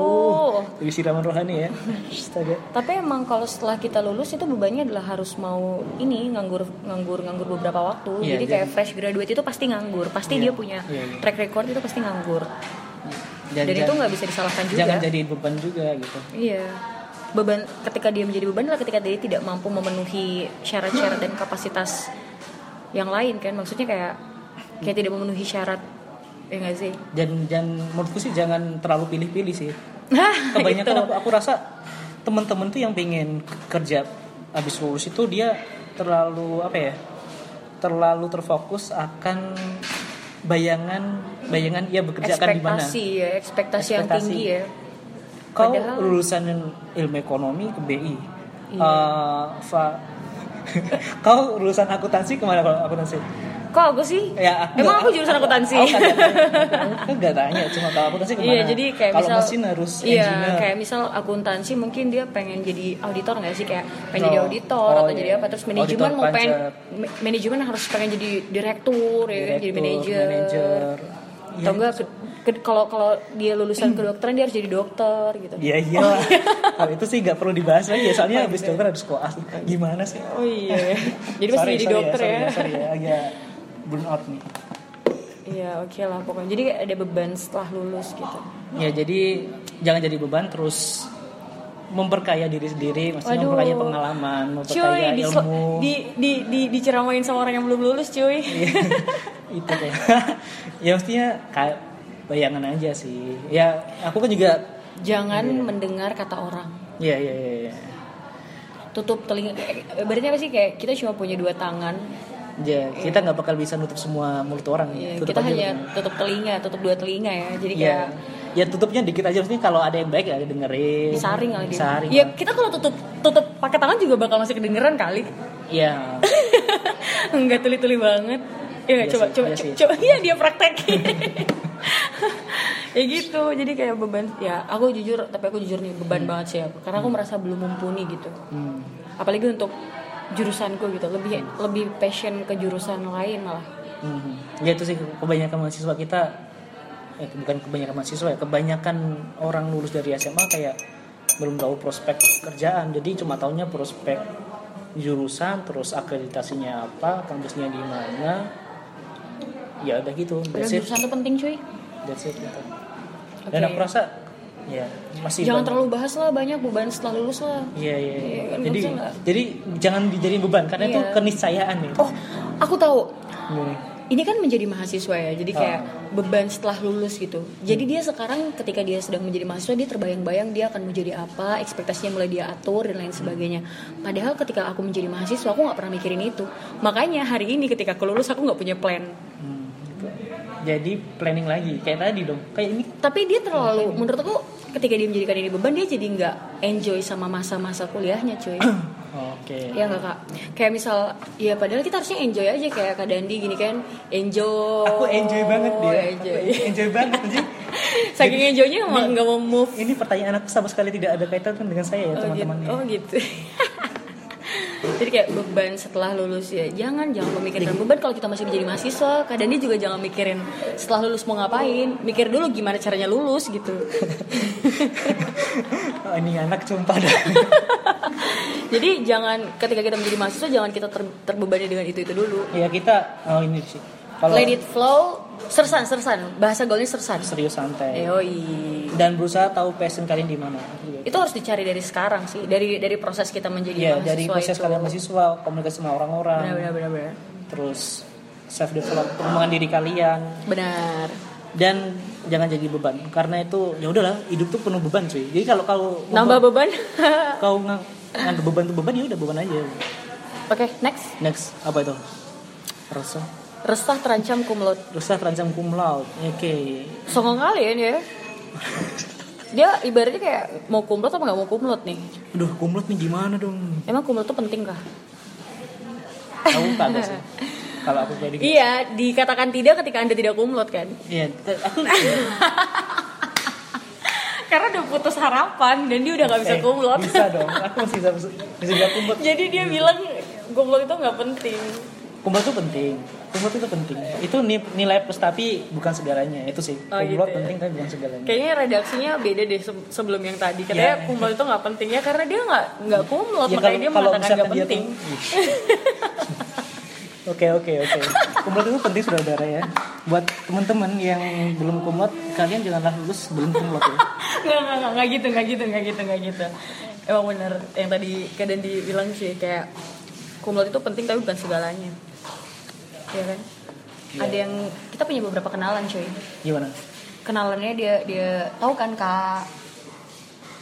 Lebih siraman rohani ya. Astaga. Tapi emang kalau setelah kita lulus itu bebannya adalah harus mau ini nganggur nganggur nganggur beberapa waktu. Iya, jadi jadi- kayak fresh graduate itu pasti nganggur. Pasti Iya, dia punya iya, iya. track record itu pasti nganggur. Dan, Dan itu nggak bisa disalahkan juga. Jangan jadiin beban juga gitu. Iya. Beban ketika dia menjadi beban adalah ketika dia tidak mampu memenuhi syarat-syarat dan kapasitas yang lain kan. Maksudnya kayak kayak tidak memenuhi syarat ya nggak sih? Dan dan menurutku sih jangan terlalu pilih-pilih sih. Nah, kebanyakan itu. aku, aku rasa teman-teman tuh yang pengen kerja habis lulus itu dia terlalu apa ya terlalu terfokus akan bayangan bayangan ia bekerja akan di mana ekspektasi ya, ekspektasi, yang Ekspektasi. tinggi ya. kau Padahal- lulusan ilmu ekonomi ke BI Iya. Eh, Fa- kau lulusan akuntansi ke mana kalau akuntansi Kok aku sih? ya Emang aku jurusan akuntansi? aku. Aku nggak tanya cuma kalau akuntansi ke mana Iya, jadi kayak kalau misal mesin harus Iya, engineer kayak misal akuntansi mungkin dia pengen jadi auditor nggak sih kayak pengen jadi Oh. auditor Oh, atau iya. jadi apa terus manajemen mau pengen manajemen harus pengen jadi direktur ya kan, jadi manajer. manajer. Iya, Atau enggak ke- ke- kalau kalau dia lulusan kedokteran dia harus jadi dokter gitu. Iya iya. Kalau itu sih nggak perlu dibahas lagi ya soalnya habis dokter harus koas. Gimana sih? Oh iya. jadi pasti Sorry, jadi sorry dokter sorry ya. Sorry ya, agak burn out nih. Iya, oke lah pokoknya. Jadi ada beban setelah lulus gitu. Ya jadi jangan jadi beban terus memperkaya diri sendiri, maksudnya Waduh. memperkaya pengalaman, Cuy, memperkaya di, ilmu. di, di, di, diceramain sama orang yang belum lulus cuy. Iya. itu kayak ya mestinya kayak bayangan aja sih. Ya aku kan juga Jangan mendengar kata orang. ya ya ya. ya. Tutup telinga. eh, Berarti apa sih kayak kita cuma punya dua tangan. Ya, kita nggak bakal bisa nutup semua mulut orang. Iya, Tutup kita hanya tutup telinga, tutup dua telinga ya. Jadi Iya. kayak Ya tutupnya dikit aja maksudnya kalau ada yang baik ya dengerin. disaring kali dia. Disaring. Ya kita kalau tutup tutup pakai tangan juga bakal masih kedengeran kali. Iya. Enggak tuli-tuli banget. Ya nggak? Coba sih, coba coba, coba iya dia praktekin. ya gitu. Jadi kayak beban ya aku jujur tapi aku jujur nih beban banget sih aku karena aku merasa belum mumpuni gitu. Hmm. Apalagi untuk jurusanku gitu. Lebih lebih passion ke jurusan lain malah. Hmm. Ya itu sih kebanyakan mahasiswa kita eh, bukan kebanyakan mahasiswa ya, kebanyakan orang lulus dari SMA kayak belum tahu prospek kerjaan. Jadi cuma taunya prospek jurusan, terus akreditasinya apa, kampusnya di mana. Ya udah gitu. That's jurusan itu penting cuy. That's it gitu. Oke. Dan aku rasa ya masih Jangan banyak- terlalu bahas lah banyak beban setelah lulus lah. Iya iya. kan jadi jadi jangan dijadiin beban karena itu Iya. keniscayaan nih. Oh, aku tahu. Nih. ini kan menjadi mahasiswa ya jadi kayak beban setelah lulus gitu jadi dia sekarang ketika dia sedang menjadi mahasiswa dia terbayang-bayang dia akan menjadi apa ekspektasinya mulai dia atur dan lain sebagainya padahal ketika aku menjadi mahasiswa aku nggak pernah mikirin itu makanya hari ini ketika aku lulus aku nggak punya plan Hmm. Jadi planning lagi kayak tadi dong. Kayak ini tapi dia terlalu menurut aku ketika dia menjadikan ini beban dia jadi nggak enjoy sama masa-masa kuliahnya cuy Oke. ya nggak kak kayak misal ya padahal kita harusnya enjoy aja kayak kak Dandi gini kan enjoy Aku enjoy banget dia. enjoy Aku enjoy banget anjing. saking enjoynya nggak mau move Ini pertanyaan aku sama sekali tidak ada kaitan dengan saya ya oh gitu, teman-teman. oh gitu. jadi kayak beban setelah lulus ya jangan jangan memikirkan beban kalau kita masih menjadi mahasiswa kak Dandi juga jangan mikirin setelah lulus mau ngapain mikir dulu gimana caranya lulus gitu Oh, ini anak sumpah dah. jadi jangan ketika kita menjadi mahasiswa jangan kita ter- terbebani dengan itu itu dulu ya kita oh ini sih. Kalau let it flow. Sersan sersan. Bahasa gaulnya sersan. Serius santai. Yoi. dan berusaha tahu passion kalian di mana. itu harus dicari dari sekarang sih. Dari dari proses kita menjadi Iya, mahasiswa dari proses itu. kalian mahasiswa, komunikasi sama orang-orang, benar benar benar benar. Terus self develop pengembangan diri kalian. Benar. Dan jangan jadi beban. Karena itu ya udahlah hidup tuh penuh beban cuy. Jadi kalau kau nambah beban. Kau ngang nganggap beban tuh beban ya udah beban aja. oke next. Next apa itu? Rasa resah terancam kumlot Resah terancam cum laude. Oke. songong kali ya dia dia ibaratnya kayak mau kumlot apa nggak mau kumlot nih Aduh, kumlot nih gimana dong? emang kumlot tuh penting kah Aku kagak sih. Kalau aku gitu. iya dikatakan tidak ketika anda tidak kumlot kan Iya, aku karena udah putus harapan dan dia udah nggak bisa Eh, kumlot Bisa dong. Aku masih bisa bisa bisa kumlot. jadi dia bilang kumlot itu nggak penting Kumlot itu penting. Kumlot itu penting. Itu ni- nilai plus tapi bukan segalanya. Itu sih. Oh, Kumlot gitu ya. penting tapi bukan segalanya. Kayaknya redaksinya beda deh se- sebelum yang tadi. Katanya Ya. kumlot itu nggak penting ya karena dia nggak nggak kumlot Ya, makanya dia mengatakan nggak penting. Oke oke oke. Kumlot itu penting saudara ya. Buat teman-teman yang belum kumlot, kalian janganlah lulus sebelum kumlot ya. Nggak nggak nggak nggak gitu nggak gitu nggak gitu nggak gitu. Emang bener yang tadi kadang dibilang sih kayak kumlot itu penting tapi bukan segalanya. Iya kan? Iya. Ada yang kita punya beberapa kenalan cuy. Gimana? Kenalannya dia dia tahu kan kak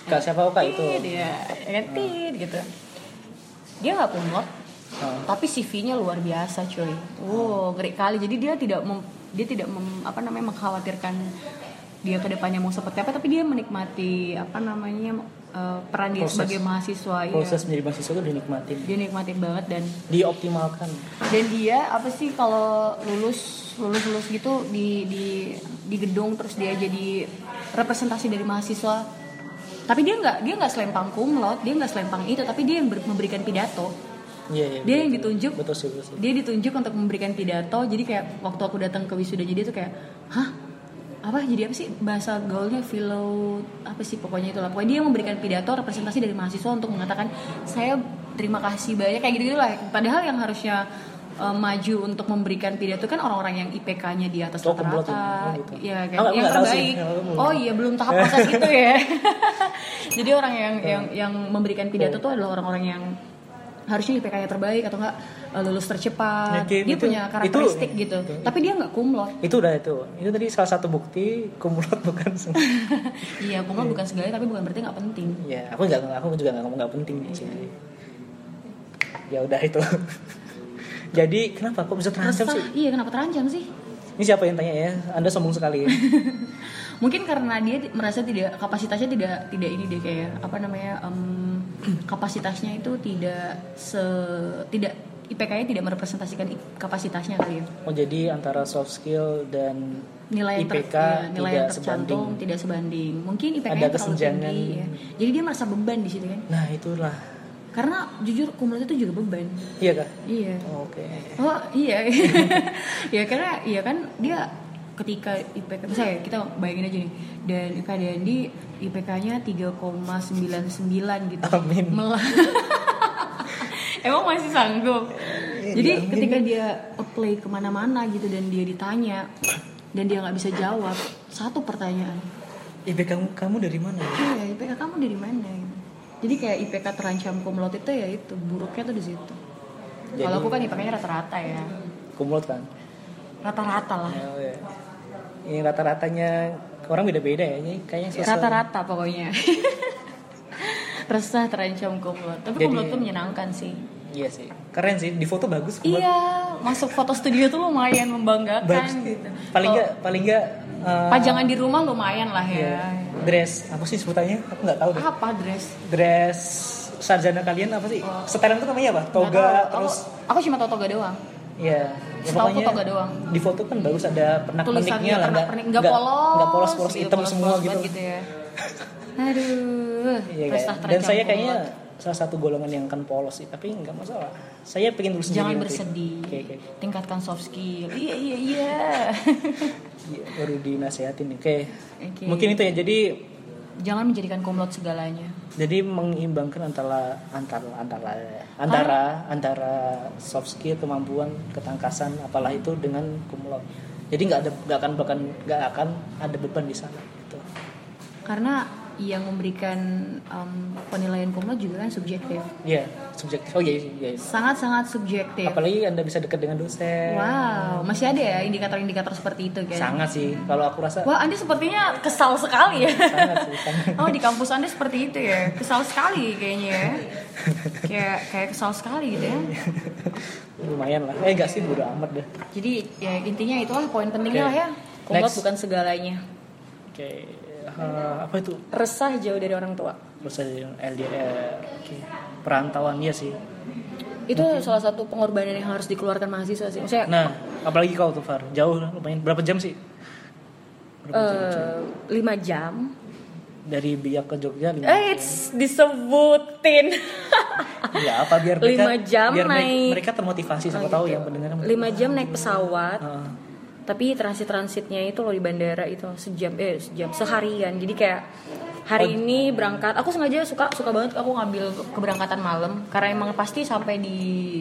Kak siapa kak itu? Dia ya kan tit gitu. Dia nggak kumlot, Oh. tapi CV-nya luar biasa cuy. Wow, ngeri kali. Jadi dia tidak mem- dia tidak mem- apa namanya mengkhawatirkan dia ke depannya mau seperti apa, tapi dia menikmati apa namanya eh, peran dia sebagai mahasiswa. iya. Proses menjadi mahasiswa itu dinikmatin, Dia nikmatin banget dan dioptimalkan. dan dia apa sih kalau lulus lulus lulus gitu di di di gedung terus dia jadi representasi dari mahasiswa tapi dia nggak dia nggak selempang kumlot dia nggak selempang itu tapi dia yang ber- memberikan pidato Iya iya. dia yang betul. ditunjuk Betul sih betul sih. dia ditunjuk untuk memberikan pidato jadi kayak waktu aku datang ke wisudanya dia tuh kayak hah apa jadi apa sih bahasa gaulnya philo apa sih pokoknya itu lah pokoknya dia memberikan pidato representasi dari mahasiswa untuk mengatakan saya terima kasih banyak kayak gitu gitu lah padahal yang harusnya eh, maju untuk memberikan pidato kan orang-orang yang IPK-nya di atas Oh, ya? rata-rata Oh, gitu. ya kan Oh, yang sih. terbaik tahu. oh iya belum tahap proses itu ya jadi orang yang yang yang memberikan pidato tuh adalah orang-orang yang harusnya IPK-nya terbaik atau enggak eh, lulus tercepat Oke, dia itu- punya itu- karakteristik gitu tapi dia nggak kumlot Itu udah itu. Itu tadi salah satu bukti kumlot bukan semua. iya kumlot bukan segalanya tapi bukan berarti nggak penting ya, aku nggak aku juga nggak ngomong nggak penting sih. Ya udah itu. Jadi kenapa kok bisa terancam Resah, sih? iya kenapa terancam sih Ini siapa yang tanya ya? Anda sombong sekali. ya. mungkin karena dia merasa tidak kapasitasnya tidak tidak ini deh kayak apa namanya em, kapasitasnya itu tidak se tidak IPK-nya tidak merepresentasikan kapasitasnya kali ya Oh jadi antara soft skill dan nilai yang ter- IPK ya, nilai yang tidak tercantum sebanding. tidak sebanding mungkin IPK-nya Ada terlalu kesenjangan. tinggi ya. jadi dia merasa beban di situ kan Nah itulah. karena jujur kumulot itu juga beban Iya kak. iya Oke. Oh iya, ya karena iya kan dia ketika IPK misalnya kita bayangin aja nih dan Kak Dandi IPK-nya 3,99 gitu. Amin. Mela- Emang masih sanggup. Jadi amin. ketika dia apply ke mana-mana gitu dan dia ditanya dan dia nggak bisa jawab satu pertanyaan, IPK kamu, kamu dari mana ya? iya IPK kamu dari mana? Gitu. Jadi kayak IPK terancam kumlot itu ya itu buruknya tuh di situ. Kalau aku kan IPK-nya rata-rata ya. Kumlot kan? rata-rata lah Ya, ya. Ini rata-ratanya orang beda-beda ya. Ini kayaknya rata-rata pokoknya resah terancam kumlot tapi Jadi- kumlot tuh menyenangkan sih Iya sih. Keren sih. Di foto bagus. iya masuk foto studio tuh lumayan membanggakan Bagus. gitu Paling Oh, enggak paling enggak eh, pajangan di rumah lumayan lah iya. ya dress apa sih sebutannya? Aku nggak tahu deh. apa dress Dress sarjana kalian apa sih? Setelan itu namanya apa? Nggak Toga tahu. terus aku, aku cuma tau toga doang Iya. Ya, aku pokoknya toga doang. Di foto kan bagus ada pernak-perniknya tulisannya lah, pernik nggak polos nggak polos-polos gitu, hitam polos- semua polos gitu. gitu ya aduh Iya, resah kayak- Dan saya kayaknya salah satu golongan yang kan polos sih, tapi nggak masalah. Saya pengen dulu jangan nanti. bersedih Oke, oke. tingkatkan soft skill iya iya iya Iya, baru dinasehatin nih. Oke. Oke. Mungkin itu ya. Jadi jangan menjadikan kumlot segalanya jadi mengimbangkan antara antara antara antara antara soft skill kemampuan ketangkasan apalah itu dengan kumlot. Jadi nggak ada nggak akan bahkan nggak akan ada beban di sana gitu. karena yang memberikan um, penilaian kumlot juga kan subjektif Iya, subjektif. Oh iya, iya. iya. sangat-sangat subjektif Apalagi Anda bisa dekat dengan dosen. wow masih ada ya indikator-indikator seperti itu kan Sangat sih. Kalau aku rasa Wah, Andi sepertinya kesal sekali ya. sangat sih. Sangat. Oh, di kampus Anda seperti itu ya. Kesal sekali kayaknya ya. Kayak kayak kesal sekali gitu ya. Lumayan lah. Eh enggak sih, bodo amat deh. Jadi ya intinya itulah poin pentingnya Oke. lah ya. Kumlot bukan segalanya. Oke. Eh, apa itu? Resah jauh dari orang tua. Terus ada LDR. Oke. Perantauan iya sih. Itu salah satu pengorbanan yang harus dikeluarkan mahasiswa sih. Maksudnya Nah, apalagi kau tuh Far. Jauh lumayan. Berapa jam sih? Berapa jam? eh, lima jam. Dari Biak ke Jogja lima Eh, it's disebutin. Ya apa biar mereka Lima jam biar naik. mereka termotivasi siapa Oh, tahu gitu. yang pendengar. Lima jam naik pesawat. Heeh. Tapi transit transitnya itu loh di bandara itu sejam eh sejam seharian. Jadi kayak hari ini berangkat aku sengaja suka suka banget aku ngambil keberangkatan malam. Karena emang pasti sampai di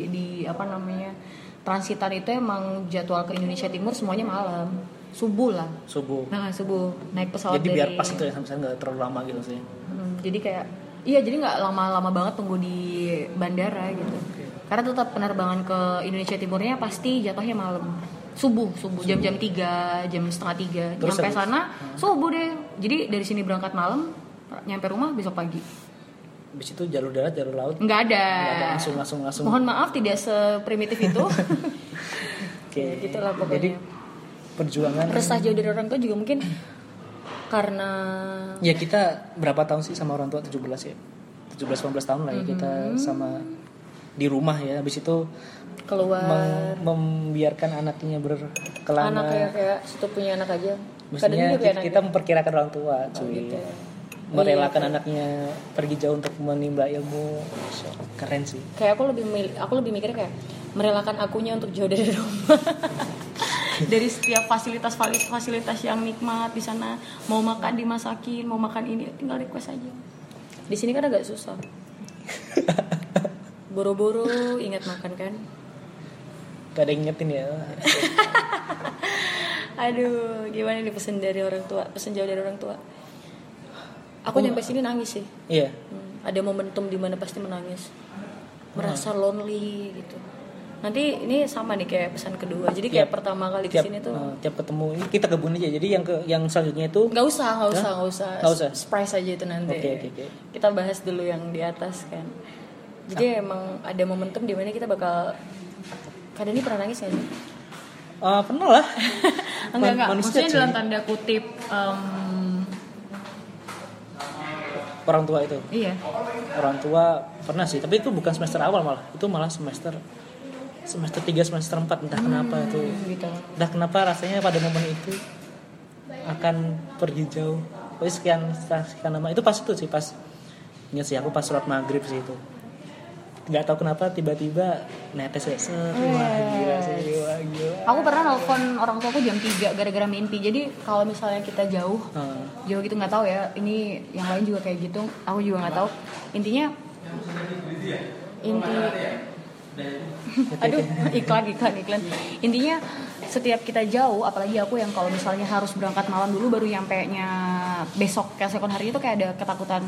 di apa namanya transitan itu emang jadwal ke Indonesia Timur semuanya malam. Subuh lah. Subuh. nah subuh. Naik pesawat Jadi dari biar pas itu ya sampai nggak terlalu lama gitu sih. Hmm, jadi kayak iya jadi nggak lama-lama banget tunggu di bandara gitu. Karena tetap penerbangan ke Indonesia Timurnya pasti jatuhnya malam subuh subuh. Jam-jam 3 jam setengah tiga. Terus nyampe habis- sana subuh deh. Jadi dari sini berangkat malam nyampe rumah besok pagi. Habis itu jalur darat, jalur laut. nggak ada, Nggak ada langsung langsung langsung. mohon maaf tidak seprimitif itu. Oke. Ya, gitulah pokoknya. Jadi perjuangan resah jauh dari orang tua juga mungkin karena Ya kita berapa tahun sih sama orang tua? 17 ya? 17-18 tahun lah ya kita Mm-hmm. sama di rumah ya. Habis itu keluar. Mem- membiarkan anaknya berkelana. Anak kayak kayak situ punya anak aja. Maksudnya kita, anak kita memperkirakan orang tua cuy. Gitu. Merelakan anaknya pergi jauh untuk menimba ilmu. So, Keren sih. Kayak aku lebih aku lebih mikir kayak merelakan akunya untuk jauh dari rumah. Dari setiap fasilitas fasilitas yang nikmat di sana. Mau makan dimasakin mau makan ini tinggal request aja. Di sini kan agak susah. Boro-boro ingat makan kan Gak ada yang ngingetin ya. Aduh gimana nih pesan dari orang tua? Pesan jauh dari orang tua. Aku nyampe sini nangis sih. Iya. Hmm, ada momentum di mana pasti menangis. Merasa lonely gitu. Nanti ini sama nih kayak pesan kedua. Jadi kayak Tiap- pertama kali tiap, ke sini tuh eh, tiap ketemu ini kita kebun aja. Jadi yang ke yang selanjutnya itu nggak usah nggak usah nggak usah. Nggak usah? surprise aja itu nanti. Oke, oke, oke. kita bahas dulu yang di atas kan. Jadi emang ada momentum di mana kita bakal kadang ini pernah nangis gak sih? Eh, pernah lah. Enggak enggak. Maksudnya dalam tanda kutip em, orang tua itu? Iya. Orang tua pernah sih tapi itu bukan semester awal malah. Itu malah semester semester 3 semester 4 entah kenapa itu. gitu. Entah kenapa rasanya pada momen itu akan pergi jauh. Pokoknya sekian sekian lama itu pas itu sih pas ingat sih aku pas sholat maghrib sih itu nggak tahu kenapa tiba-tiba netes ya set wah gila sih wah gila aku pernah nelfon orang tua aku jam 3 gara-gara mimpi. Jadi kalau misalnya kita jauh Eh, jauh gitu nggak tahu ya ini yang lain juga kayak gitu aku juga nggak tahu. Intinya inti aduh iklan iklan iklan. Intinya setiap kita jauh apalagi aku yang kalau misalnya harus berangkat malam dulu baru nyampe nya besok keesokan hari itu kayak ada ketakutan.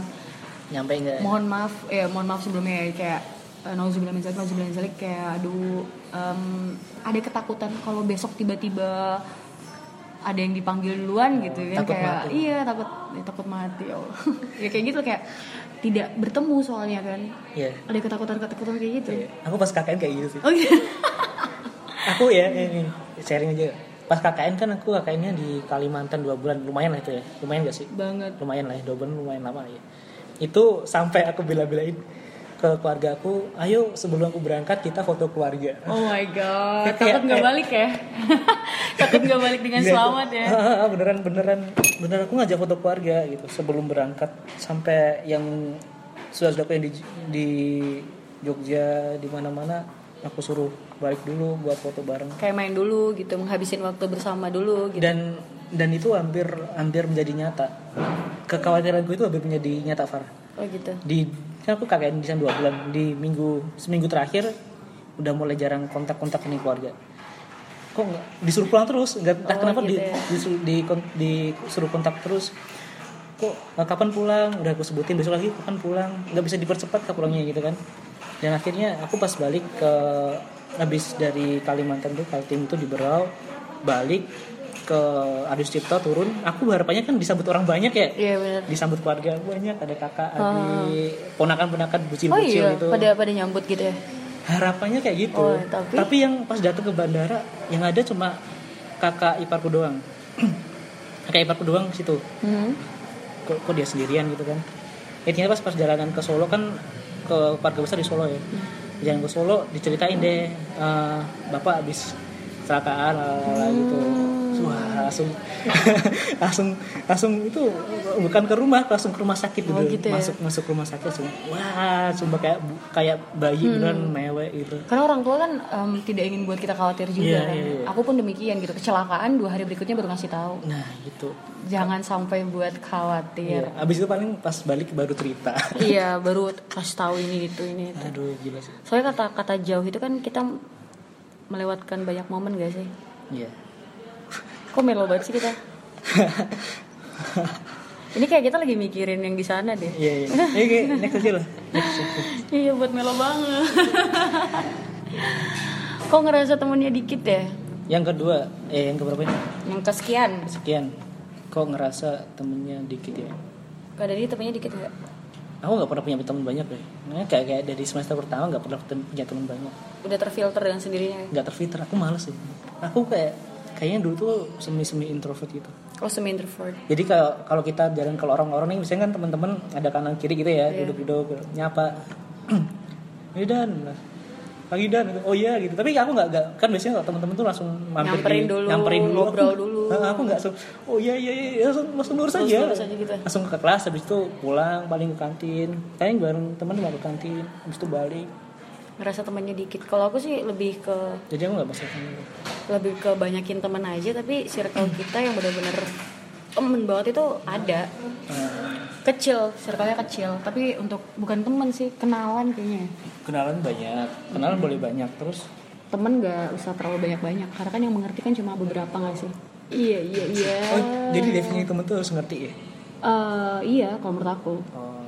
Nyampe nggak? Mohon maaf ya mohon maaf sebelumnya ya kayak uh, nauzubillah min zalik, nauzubillah min zalik kayak aduh em, ada ketakutan kalau besok tiba-tiba ada yang dipanggil duluan gitu kan takut kayak mati. iya takut ya, takut mati ya Allah. ya kayak gitu kayak tidak bertemu soalnya kan Iya. ada ketakutan ketakutan kayak gitu Iya. Aku pas KKN kayak gitu sih. oh iya Aku ya ini sharing aja. Pas KKN kan aku KKN-nya di Kalimantan dua bulan lumayan lah itu ya. Lumayan gak sih? banget Lumayan lah ya dua bulan lumayan lama ya. Itu sampai aku bela-belain ke keluarga aku, ayo sebelum aku berangkat kita foto keluarga. oh my god takut nggak balik ya? Takut nggak balik dengan Iya, selamat ya? Beneran beneran beneran. Aku ngajak foto keluarga gitu sebelum berangkat sampai yang saudara yang di di Jogja di mana-mana aku suruh balik dulu buat foto bareng. Kayak main dulu gitu menghabisin waktu bersama dulu gitu. Dan dan itu hampir hampir menjadi nyata. Kekhawatiranku itu hampir menjadi nyata Farah. Oh gitu. Di kan aku KKN di sana dua bulan di minggu seminggu terakhir udah mulai jarang kontak-kontak nih keluarga. Kok nggak? Disuruh pulang terus nggak entah Oh, kenapa di, gitu ya. disuruh, di, disuruh kontak terus. Kok kapan pulang? Udah aku sebutin besok lagi kapan pulang? Nggak bisa dipercepat ke pulangnya gitu kan. Dan akhirnya aku pas balik ke habis dari Kalimantan tuh Kaltim itu di Berau balik ke Adi Cipto turun aku harapannya kan disambut orang banyak ya. Iya benar. Disambut keluarga banyak ada kakak adik ponakan-ponakan oh bucil-bucil iya gitu. pada pada nyambut gitu ya? Harapannya kayak gitu. Oh, tapi- yang pas datang ke bandara yang ada cuma kakak iparku doang. Kakak iparku doang situ. Hmm. kok, kok dia sendirian gitu kan? Intinya pas pas jalanan ke Solo kan ke keluarga besar di Solo ya. Jalan ke Solo diceritain deh eh, bapak habis kecelakaan lalala gitu wah langsung langsung langsung itu bukan ke rumah langsung ke rumah sakit Oh, gitu, gitu ya? masuk masuk rumah sakit langsung wah sumpah kayak kayak bayi beneran mewek gitu Karena orang tua kan em, tidak ingin buat kita khawatir juga Iya, kan. iya, iya. Aku pun demikian gitu. Kecelakaan dua hari berikutnya baru ngasih tahu. nah gitu Jangan sampai buat khawatir. Iya. abis itu paling pas balik baru cerita Iya, baru kasih tahu ini itu ini itu. aduh gila sih Soalnya kata-kata jauh itu kan kita melewatkan banyak momen gak sih? iya Kok melo banget sih kita? Ini kayak kita lagi mikirin yang di sana deh. iya iya kayak next aja lah. Iya buat melo banget. Kok ngerasa temennya dikit ya? yang kedua eh yang keberapa ini Yang kesekian. sekian kok ngerasa temennya dikit ya Kak Dadi temennya dikit gak? aku nggak pernah punya teman banyak deh nah, kayak kayak dari semester pertama nggak pernah punya teman banyak Udah terfilter dengan sendirinya. nggak terfilter aku males sih aku kayak kayaknya dulu tuh semi semi introvert gitu Oh semi introvert. jadi kalau kalau kita jalan kalau orang-orang nih biasanya kan teman-teman ada kanan kiri gitu ya Iya. duduk-duduk nyapa Hey Dan pagi Dan gitu. oh iya gitu tapi aku nggak kan biasanya teman-teman tuh langsung mampir Nyamperin dulu, nyamperin dulu ngobrol aku, dulu. Nah, aku nggak langsung oh iya iya iya langsung langsung lurus Langsung aja lurus aja gitu. langsung ke kelas habis itu pulang paling ke kantin paling bareng teman mau ke kantin habis itu balik Ngerasa temennya dikit. Kalau aku sih lebih ke jadi aku nggak temen lebih ke banyakin teman aja tapi circle kita yang benar-benar temen banget itu ada. Nah, kecil circle-nya kecil. Tapi untuk bukan temen sih kenalan kayaknya. Kenalan banyak. Kenalan boleh banyak. Terus? Temen nggak usah terlalu banyak-banyak. Karena kan yang mengerti kan cuma beberapa nggak sih? Iya iya iya. Oh jadi definisi temen tuh harus ngerti ya? Eh, iya kalau menurut aku. Oh.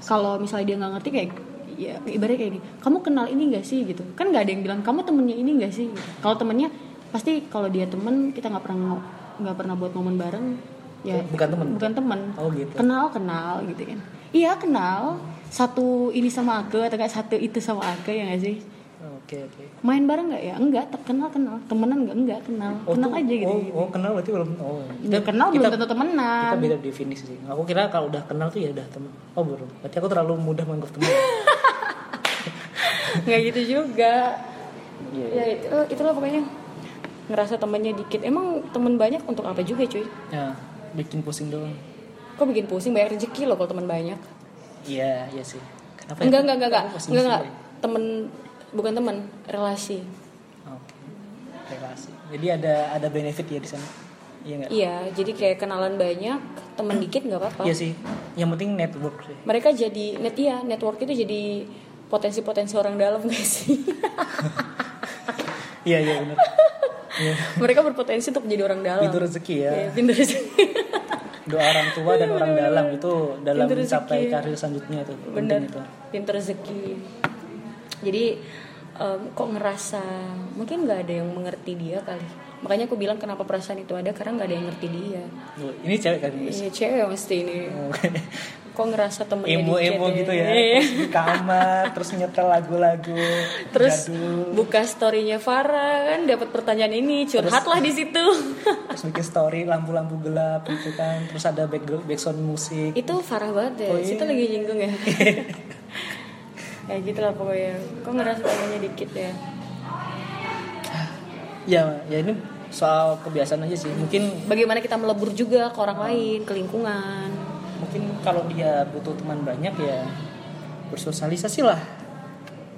Kalau misalnya dia nggak ngerti kayak ya ibaratnya kayak ini kamu kenal ini gak sih? Gitu. Kan nggak ada yang bilang kamu temennya ini gak sih? Kalau temennya pasti kalau dia temen kita nggak pernah nggak pernah buat momen bareng ya bukan temen? bukan temen. Oh gitu. Kenal kenal gitu kan. Iya kenal. Satu ini sama aku atau kayak satu itu sama aku ya gak sih? Oke oke. Main bareng nggak ya? Enggak kenal kenal. Temenan nggak? Enggak kenal. Oh, kenal tuh- aja gitu, oh, gitu. oh, kenal berarti belum oh. Udah kenal belum tentu temenan. kita beda definisi sih. Aku kira kalau udah kenal tuh ya udah temen. Oh belum. Berarti aku terlalu mudah menganggap teman nggak gitu juga. Iya ya itu itulah pokoknya. Ngerasa temennya dikit. Emang temen banyak untuk apa juga cuy? Ya bikin pusing doang. Kok bikin pusing? Banyak rezeki loh kalau temen banyak. Iya iya sih. Kenapa ya? enggak enggak enggak enggak. Enggak enggak. Temen bukan temen relasi. Oke relasi. Jadi ada ada benefit ya di sana? Iya nggak? Iya jadi kayak kenalan banyak temen dikit nggak apa-apa. Iya sih. Yang penting network sih. Mereka jadi net iya network itu jadi potensi-potensi orang dalam gak sih? Iya iya benar. Iya. Mereka berpotensi untuk jadi orang dalam. Itu rezeki ya. Pintu rezeki. Doa orang tua dan orang dalam itu dalam Pintu rezeki. mencapai karir selanjutnya itu penting itu. Pintu rezeki. Jadi em, kok ngerasa mungkin nggak ada yang mengerti dia kali. Makanya aku bilang kenapa perasaan itu ada karena nggak ada yang ngerti dia. Oh, ini cewek kan Iya cewek mesti ini kok ngerasa temennya emo-emo dikit gitu ya. Iya. terus di kamar terus nyetel lagu-lagu. Terus jadul. buka storynya Farah kan dapat pertanyaan ini curhatlah di situ. terus bikin story lampu-lampu gelap gitu kan. Terus ada back background musik. Itu Farah banget ya Oh, iya. situ lagi nyinggung ya. Kayak gitu lah pokoknya. Kok ngerasa temennya dikit ya? Ya ya ini soal kebiasaan aja sih. Mungkin bagaimana kita melebur juga ke orang lain ke lingkungan mungkin kalau dia butuh teman banyak ya bersosialisasi lah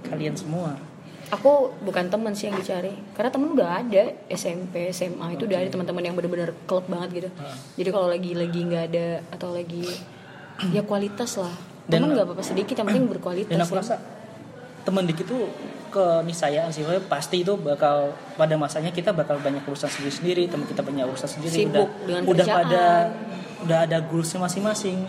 kalian semua. Aku bukan teman sih yang dicari karena temen udah ada SMP SMA itu udah ada teman-teman yang benar-benar klub banget gitu. Jadi kalau lagi lagi nggak ada atau lagi ya kualitas lah. Dan- teman nggak apa-apa sedikit yang penting berkualitas dan aku ya. rasa teman dikit tuh keniscayaan sih pasti itu bakal pada masanya kita bakal banyak urusan sendiri sendiri teman kita banyak urusan sendiri Sibuk udah dengan udah kerjaan. pada udah ada goalsnya masing-masing.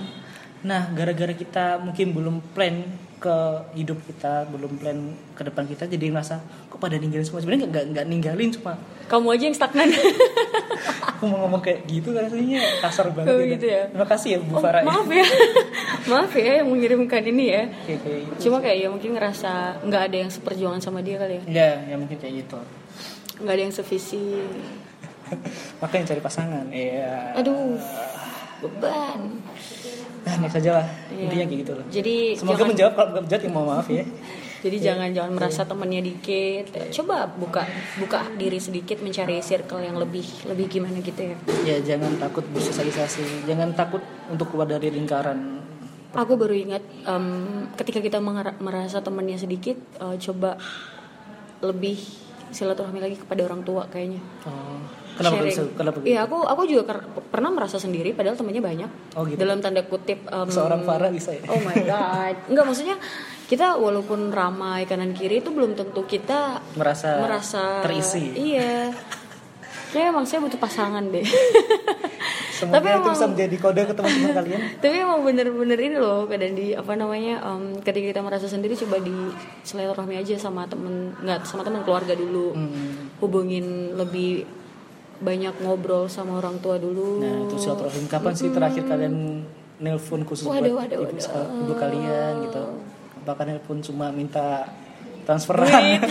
Nah gara-gara kita mungkin belum plan ke hidup kita belum plan ke depan kita jadi ngerasa kok pada ninggalin semua? Sebenarnya nggak nggak ninggalin cuma kamu aja yang stagnan. Aku mau ngomong kayak gitu rasanya kasar banget Oh, gitu ya? terima kasih ya Bu Oh, Farah ya. maaf ya. Maaf ya yang mengirimkan ini ya. Kayak kayak gitu cuma kayak ya mungkin ngerasa nggak ada yang seperjuangan sama dia kali ya. Ya ya mungkin kayak gitu. Nggak ada yang sevisi. Makanya cari pasangan iya. Aduh beban. Nah next aja lah. Iya. intinya kayak gitu lah. Jadi semoga jangan- menjawab kalau nggak menjawab ya mohon maaf ya. Jadi jangan jangan merasa temennya dikit. Coba buka buka diri sedikit mencari circle yang lebih lebih gimana gitu ya. ya jangan takut bersosialisasi. Jangan takut untuk keluar dari lingkaran. Aku baru ingat em, ketika kita merasa temennya sedikit, eh, coba lebih silaturahmi lagi kepada orang tua kayaknya. oh, kenapa Sharing. bisa kenapa Iya, aku aku juga pernah merasa sendiri padahal temennya banyak. Oh, gitu. Dalam tanda kutip em, seorang Farah bisa ya Oh my god. Enggak maksudnya kita walaupun ramai kanan kiri itu belum tentu kita merasa merasa terisi Iya. Ya emang saya butuh pasangan deh. semoga Tapi itu emang- bisa menjadi kode ke teman-teman kalian Tapi emang bener-bener ini loh kadang di apa namanya em, ketika kita merasa sendiri coba di silaturahmi aja sama temen nggak sama temen keluarga dulu Hmm. hubungin lebih banyak ngobrol sama orang tua dulu. nah itu silaturahim kapan sih terakhir kalian nelpon khusus Waduh, buat waduh, ibu, waduh. ibu kalian gitu bahkan nelpon cuma minta transferan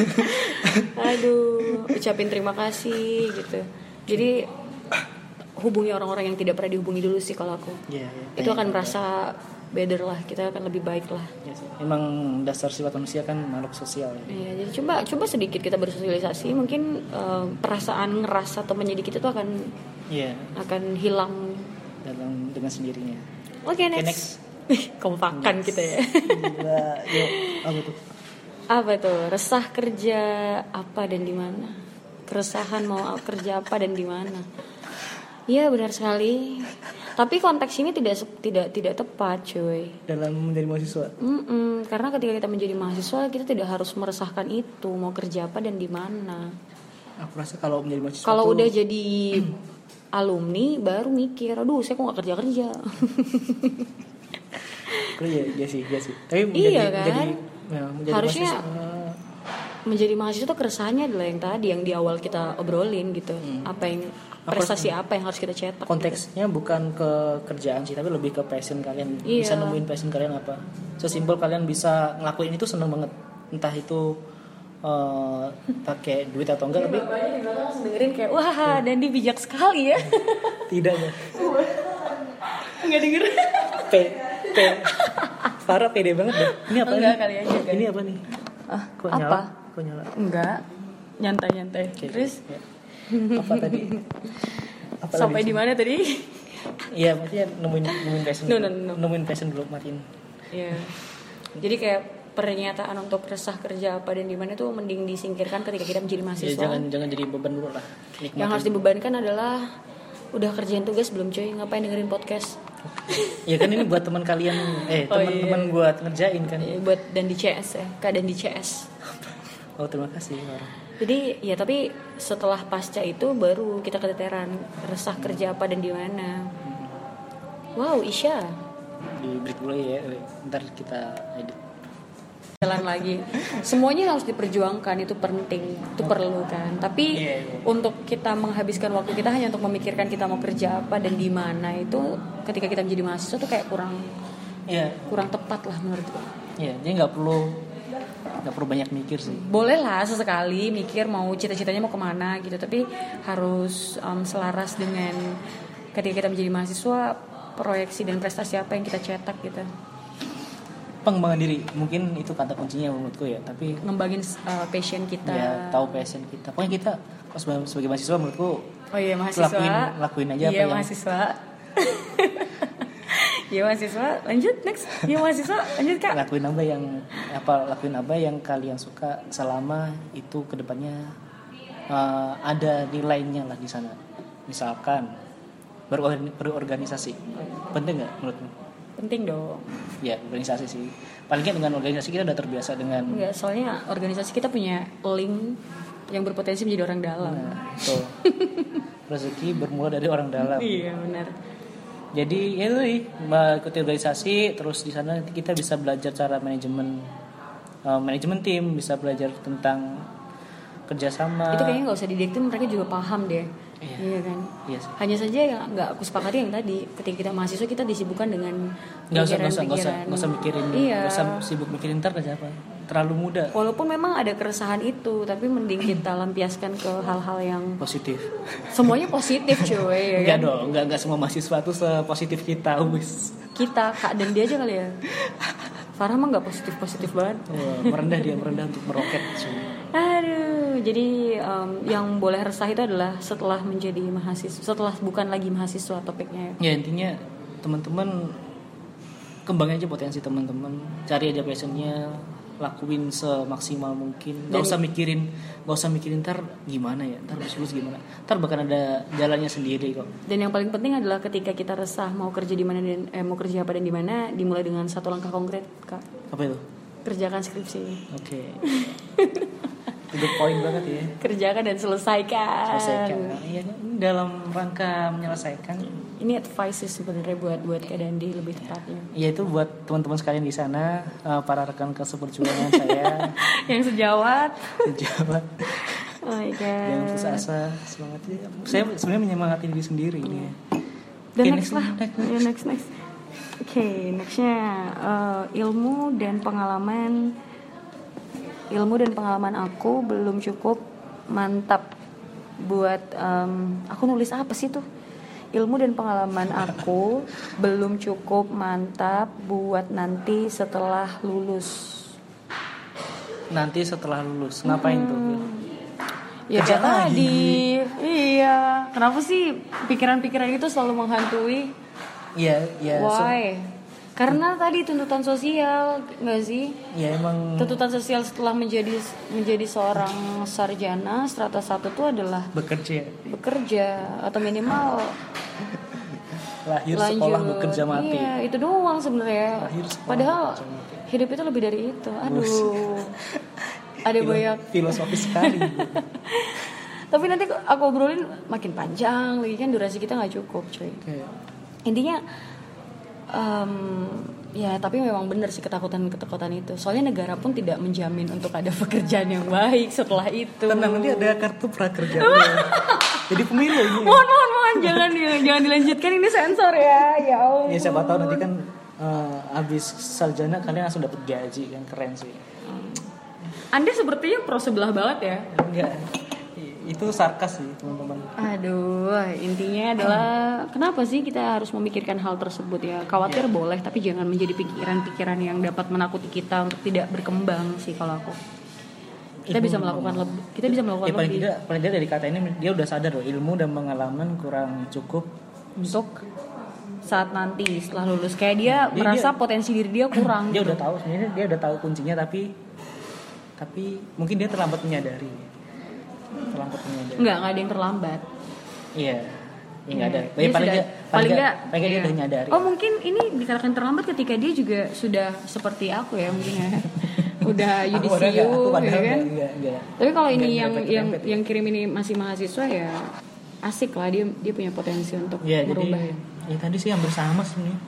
Aduh, ucapin terima kasih gitu. Jadi hubungi orang-orang yang tidak pernah dihubungi dulu sih kalau aku. Iya, iya. Itu akan merasa better lah, kita akan lebih baik lah. Iya sih. Emang dasar sifat manusia kan makhluk sosial ya. Iya, jadi coba coba sedikit kita bersosialisasi, mungkin eh, perasaan ngerasa temennya dikit itu akan Iya, akan hilang. dalam dengan sendirinya. Oke, Oke, next. Kompakan kita ya. Gila, yuk, apa tuh? apa tuh? Resah kerja apa dan di mana? Keresahan mau kerja apa dan di mana? Iya benar sekali. Tapi konteks ini tidak tidak tidak tepat, cuy. Dalam menjadi mahasiswa. Mm-mm, karena ketika kita menjadi mahasiswa kita tidak harus meresahkan itu mau kerja apa dan di mana. Aku rasa kalau menjadi mahasiswa Kalau tuh- udah jadi alumni baru mikir, aduh saya kok nggak kerja kerja. Oh, iya, iya sih, iya sih. Tapi menjadi, Iya kan? menjadi, ya, menjadi Harusnya- mahasiswa, menjadi mahasiswa tuh keresahannya adalah yang tadi yang di awal kita obrolin gitu. Apa yang prestasi apa yang harus kita cetak? konteksnya bukan ke kerjaan sih, tapi lebih ke passion kalian. Iya. Bisa nemuin passion kalian apa. Sesimpel kalian bisa ngelakuin itu seneng banget. Entah itu eh, pakai duit atau enggak, tapi belakang langsung dengerin kayak wah dan dia bijak sekali ya. tidak ya. Nggak denger. P, P. Farah pede banget deh. Ini apa Enggak, nih? kali aja, kali. Ini apa nih? Ah, Kok apa? nyala? Kok nyala? Enggak. Nyantai-nyantai. Oke, Terus ya. apa tadi? Apa sampai di mana tadi? Iya, maksudnya nemuin nemuin passion. No, no, no. Nemuin passion dulu matiin. Iya. Jadi kayak pernyataan untuk resah kerja apa dan di mana tuh mending disingkirkan ketika kita menjadi Ya, mahasiswa. jangan jangan jadi beban dulu lah. Nikmatin. Yang harus dibebankan adalah udah kerjain tugas belum cuy ngapain dengerin podcast Ya kan ini buat teman kalian, eh Oh, teman-teman iya. buat ngerjain kan. Eh, buat dan di CS ya keadaan di CS Oh terima kasih. Jadi ya tapi setelah pasca itu baru kita keteteran resah kerja apa dan di mana wow Isya Di break dulu ya, ntar kita edit. jalan lagi semuanya harus diperjuangkan itu penting itu perlu kan tapi Iya, iya. untuk kita menghabiskan waktu kita hanya untuk memikirkan kita mau kerja apa dan di mana itu ketika kita menjadi mahasiswa tuh kayak kurang Iya, kurang tepat lah menurutku iya. Jadi nggak perlu nggak perlu banyak mikir sih. boleh lah sesekali mikir mau cita-citanya mau ke mana gitu tapi harus um, selaras dengan ketika kita menjadi mahasiswa proyeksi dan prestasi apa yang kita cetak gitu Pengembangan diri mungkin itu kata kuncinya menurutku ya. Tapi ngembangin uh, passion kita ya tahu passion kita. Pokoknya kita sebagai sebagai mahasiswa menurutku oh iya mahasiswa Lakuin- lakuin aja apa iya yang- mahasiswa iya mahasiswa lanjut next. Iya mahasiswa lanjut kak. Lakuin apa yang apa lakuin apa yang kalian suka selama itu ke depannya uh, ada nilainya lah di sana. Misalkan berorgan- berorganisasi. Penting nggak menurutmu? Penting dong. Ya organisasi sih. Paling dengan organisasi kita udah terbiasa dengan Enggak, soalnya organisasi kita punya link yang berpotensi menjadi orang dalam. Nah, itu rezeki bermula dari orang dalam. Iya benar jadi ya itu sih, mengikuti organisasi terus di sana nanti kita bisa belajar cara manajemen uh, manajemen tim bisa belajar tentang kerjasama. Itu kayaknya nggak usah didiktin mereka juga paham deh. Iya. iya kan? Iya sih. Hanya saja yang nggak aku sepakati yang tadi ketika kita mahasiswa kita disibukkan dengan nggak usah nggak usah nggak usah nggak usah mikirin iya. nggak usah sibuk mikirin ntar kerja apa terlalu muda walaupun memang ada keresahan itu tapi mending kita lampiaskan ke hal-hal yang positif semuanya positif cuy ya Enggak kan? dong, enggak enggak semua mahasiswa tuh sepositif kita, wis. kita kak dan dia aja kali ya Farah mah nggak positif positif banget Wah, merendah dia merendah untuk meroket. cuy. aduh jadi em, yang boleh resah itu adalah setelah menjadi mahasiswa setelah bukan lagi mahasiswa topiknya Ya intinya teman-teman kembangin aja potensi teman-teman, cari aja passionnya, lakuin semaksimal mungkin. Gak Dan- usah mikirin, gak usah mikirin ntar gimana ya, ntar habis lulus gimana. Ntar bahkan ada jalannya sendiri kok. dan yang paling penting adalah ketika kita resah mau kerja di mana dan eh, mau kerja apa dan di mana dimulai dengan satu langkah konkret kak Apa itu? kerjakan skripsi Oke. itu poin banget ya. kerjakan dan selesaikan, Selesaikan. Iya, dalam rangka menyelesaikan ini advice sih sebenarnya buat buat Kak Dandi lebih tepatnya. Ya itu buat teman-teman sekalian di sana, eh, para rekan keseperjuangan saya, yang sejawat. Sejawat, oh my god. Jangan putus asa, semangat. Ya. Saya sebenarnya menyemangati diri sendiri ini. ya. dan Oke, next, lah. next, Ya, next next. Oke nextnya eh, ilmu dan pengalaman. Ilmu dan pengalaman aku belum cukup mantap buat em, aku nulis apa sih tuh ilmu dan pengalaman aku belum cukup mantap buat nanti setelah lulus Nanti setelah lulus ngapain tuh? Ya Kerja tadi. Iya. Kenapa sih pikiran-pikiran itu selalu menghantui? Iya, iya. so- Why? Karena tadi tuntutan sosial, nggak sih? ya emang Tuntutan sosial setelah menjadi menjadi seorang sarjana strata satu itu adalah bekerja, bekerja atau minimal lahir lanjut. sekolah bekerja mati. Iya, itu doang sebenarnya. Padahal hidup itu lebih dari itu. Aduh. Ada Filo- banyak filosofis sekali. Tapi nanti aku obrolin makin panjang lagi kan durasi kita nggak cukup, cuy. Oke. Intinya em, ya tapi memang benar sih ketakutan-ketakutan itu. Soalnya negara pun tidak menjamin untuk ada pekerjaan yang baik setelah itu. Tenang nanti ada kartu prakerja. Jadi pemilu ini. Mohon, mohon, mohon, jangan jangan dilanjutkan ini sensor ya. Ya Allah. Ya siapa tahu nanti kan eh, habis sarjana kalian langsung dapat gaji kan keren sih. Anda sepertinya pro sebelah banget ya. Enggak. Itu sarkas sih, teman-teman. Aduh, intinya adalah kenapa sih kita harus memikirkan hal tersebut ya? Khawatir boleh, tapi jangan menjadi pikiran-pikiran yang dapat menakuti kita untuk tidak berkembang sih kalau aku. Kita bisa melakukan lebih. Kita bisa melakukan Ya paling lebih tidak, paling tidak dari kata ini dia udah sadar loh ilmu dan pengalaman kurang cukup. untuk saat nanti setelah lulus kayak dia, Dia- merasa dia- potensi diri dia kurang. Dia udah tahu sebenarnya dia udah tahu kuncinya tapi tapi mungkin dia terlambat menyadari. Terlambat menyadari. Enggak, enggak ada yang terlambat. Iya. Ya, nggak ada. Dia Ya, paling sudah- nggak paling nggak paling nggak dia iya. udah nyadari. Oh mungkin ini dikatakan terlambat ketika dia juga sudah seperti aku ya mungkin ya. udah nggak- yudisium aku ya kan. nggak- nggak- nggak. Tapi kalau ini Nggak yang yang nyerempet. yang kirim ini masih mahasiswa ya asik lah dia dia punya potensi untuk Ya, jadi merubah ya tadi sih yang bersama sebenarnya.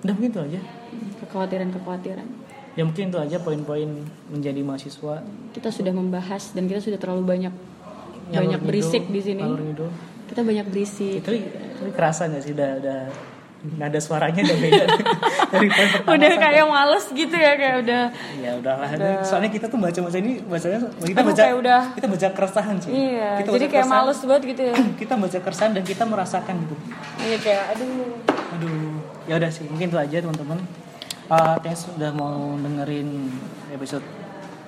Udah begitu aja. kekhawatiran-kekhawatiran. Ya mungkin itu aja poin-poin menjadi mahasiswa. Kita sudah membahas dan kita sudah terlalu banyak Ngalur banyak berisik di sini. Kita banyak berisik. itu itu kerasa nggak sih? Udah udah nada suaranya udah beda. Dari poin pertama Udah sampai- kayak males gitu ya kayak udah ya udahlah. Soalnya kita tuh baca baca ini bacanya kita Aduh, baca udah- kita baca keresahan sih. Iya, kita jadi kayak keresahan, males banget gitu ya. kita baca keresahan dan kita merasakan gitu. Iya kayak aduh. aduh. Ya udah sih mungkin itu aja teman-teman uh, thanks udah mau dengerin episode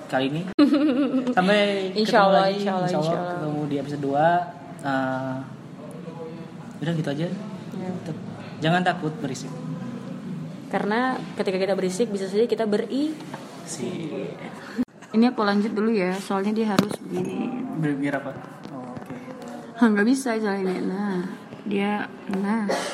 kali ini sampai Insya ketemu Allah, lagi insya Allah, insya Allah. ketemu di episode 2 uh, udah gitu aja Ya. jangan takut berisik Karena ketika kita berisik bisa saja kita beri. si Ini aku lanjut dulu ya, soalnya dia harus begini. berbiar apa oh, oke Hah, nggak bisa soalnya. Nah, dia nah.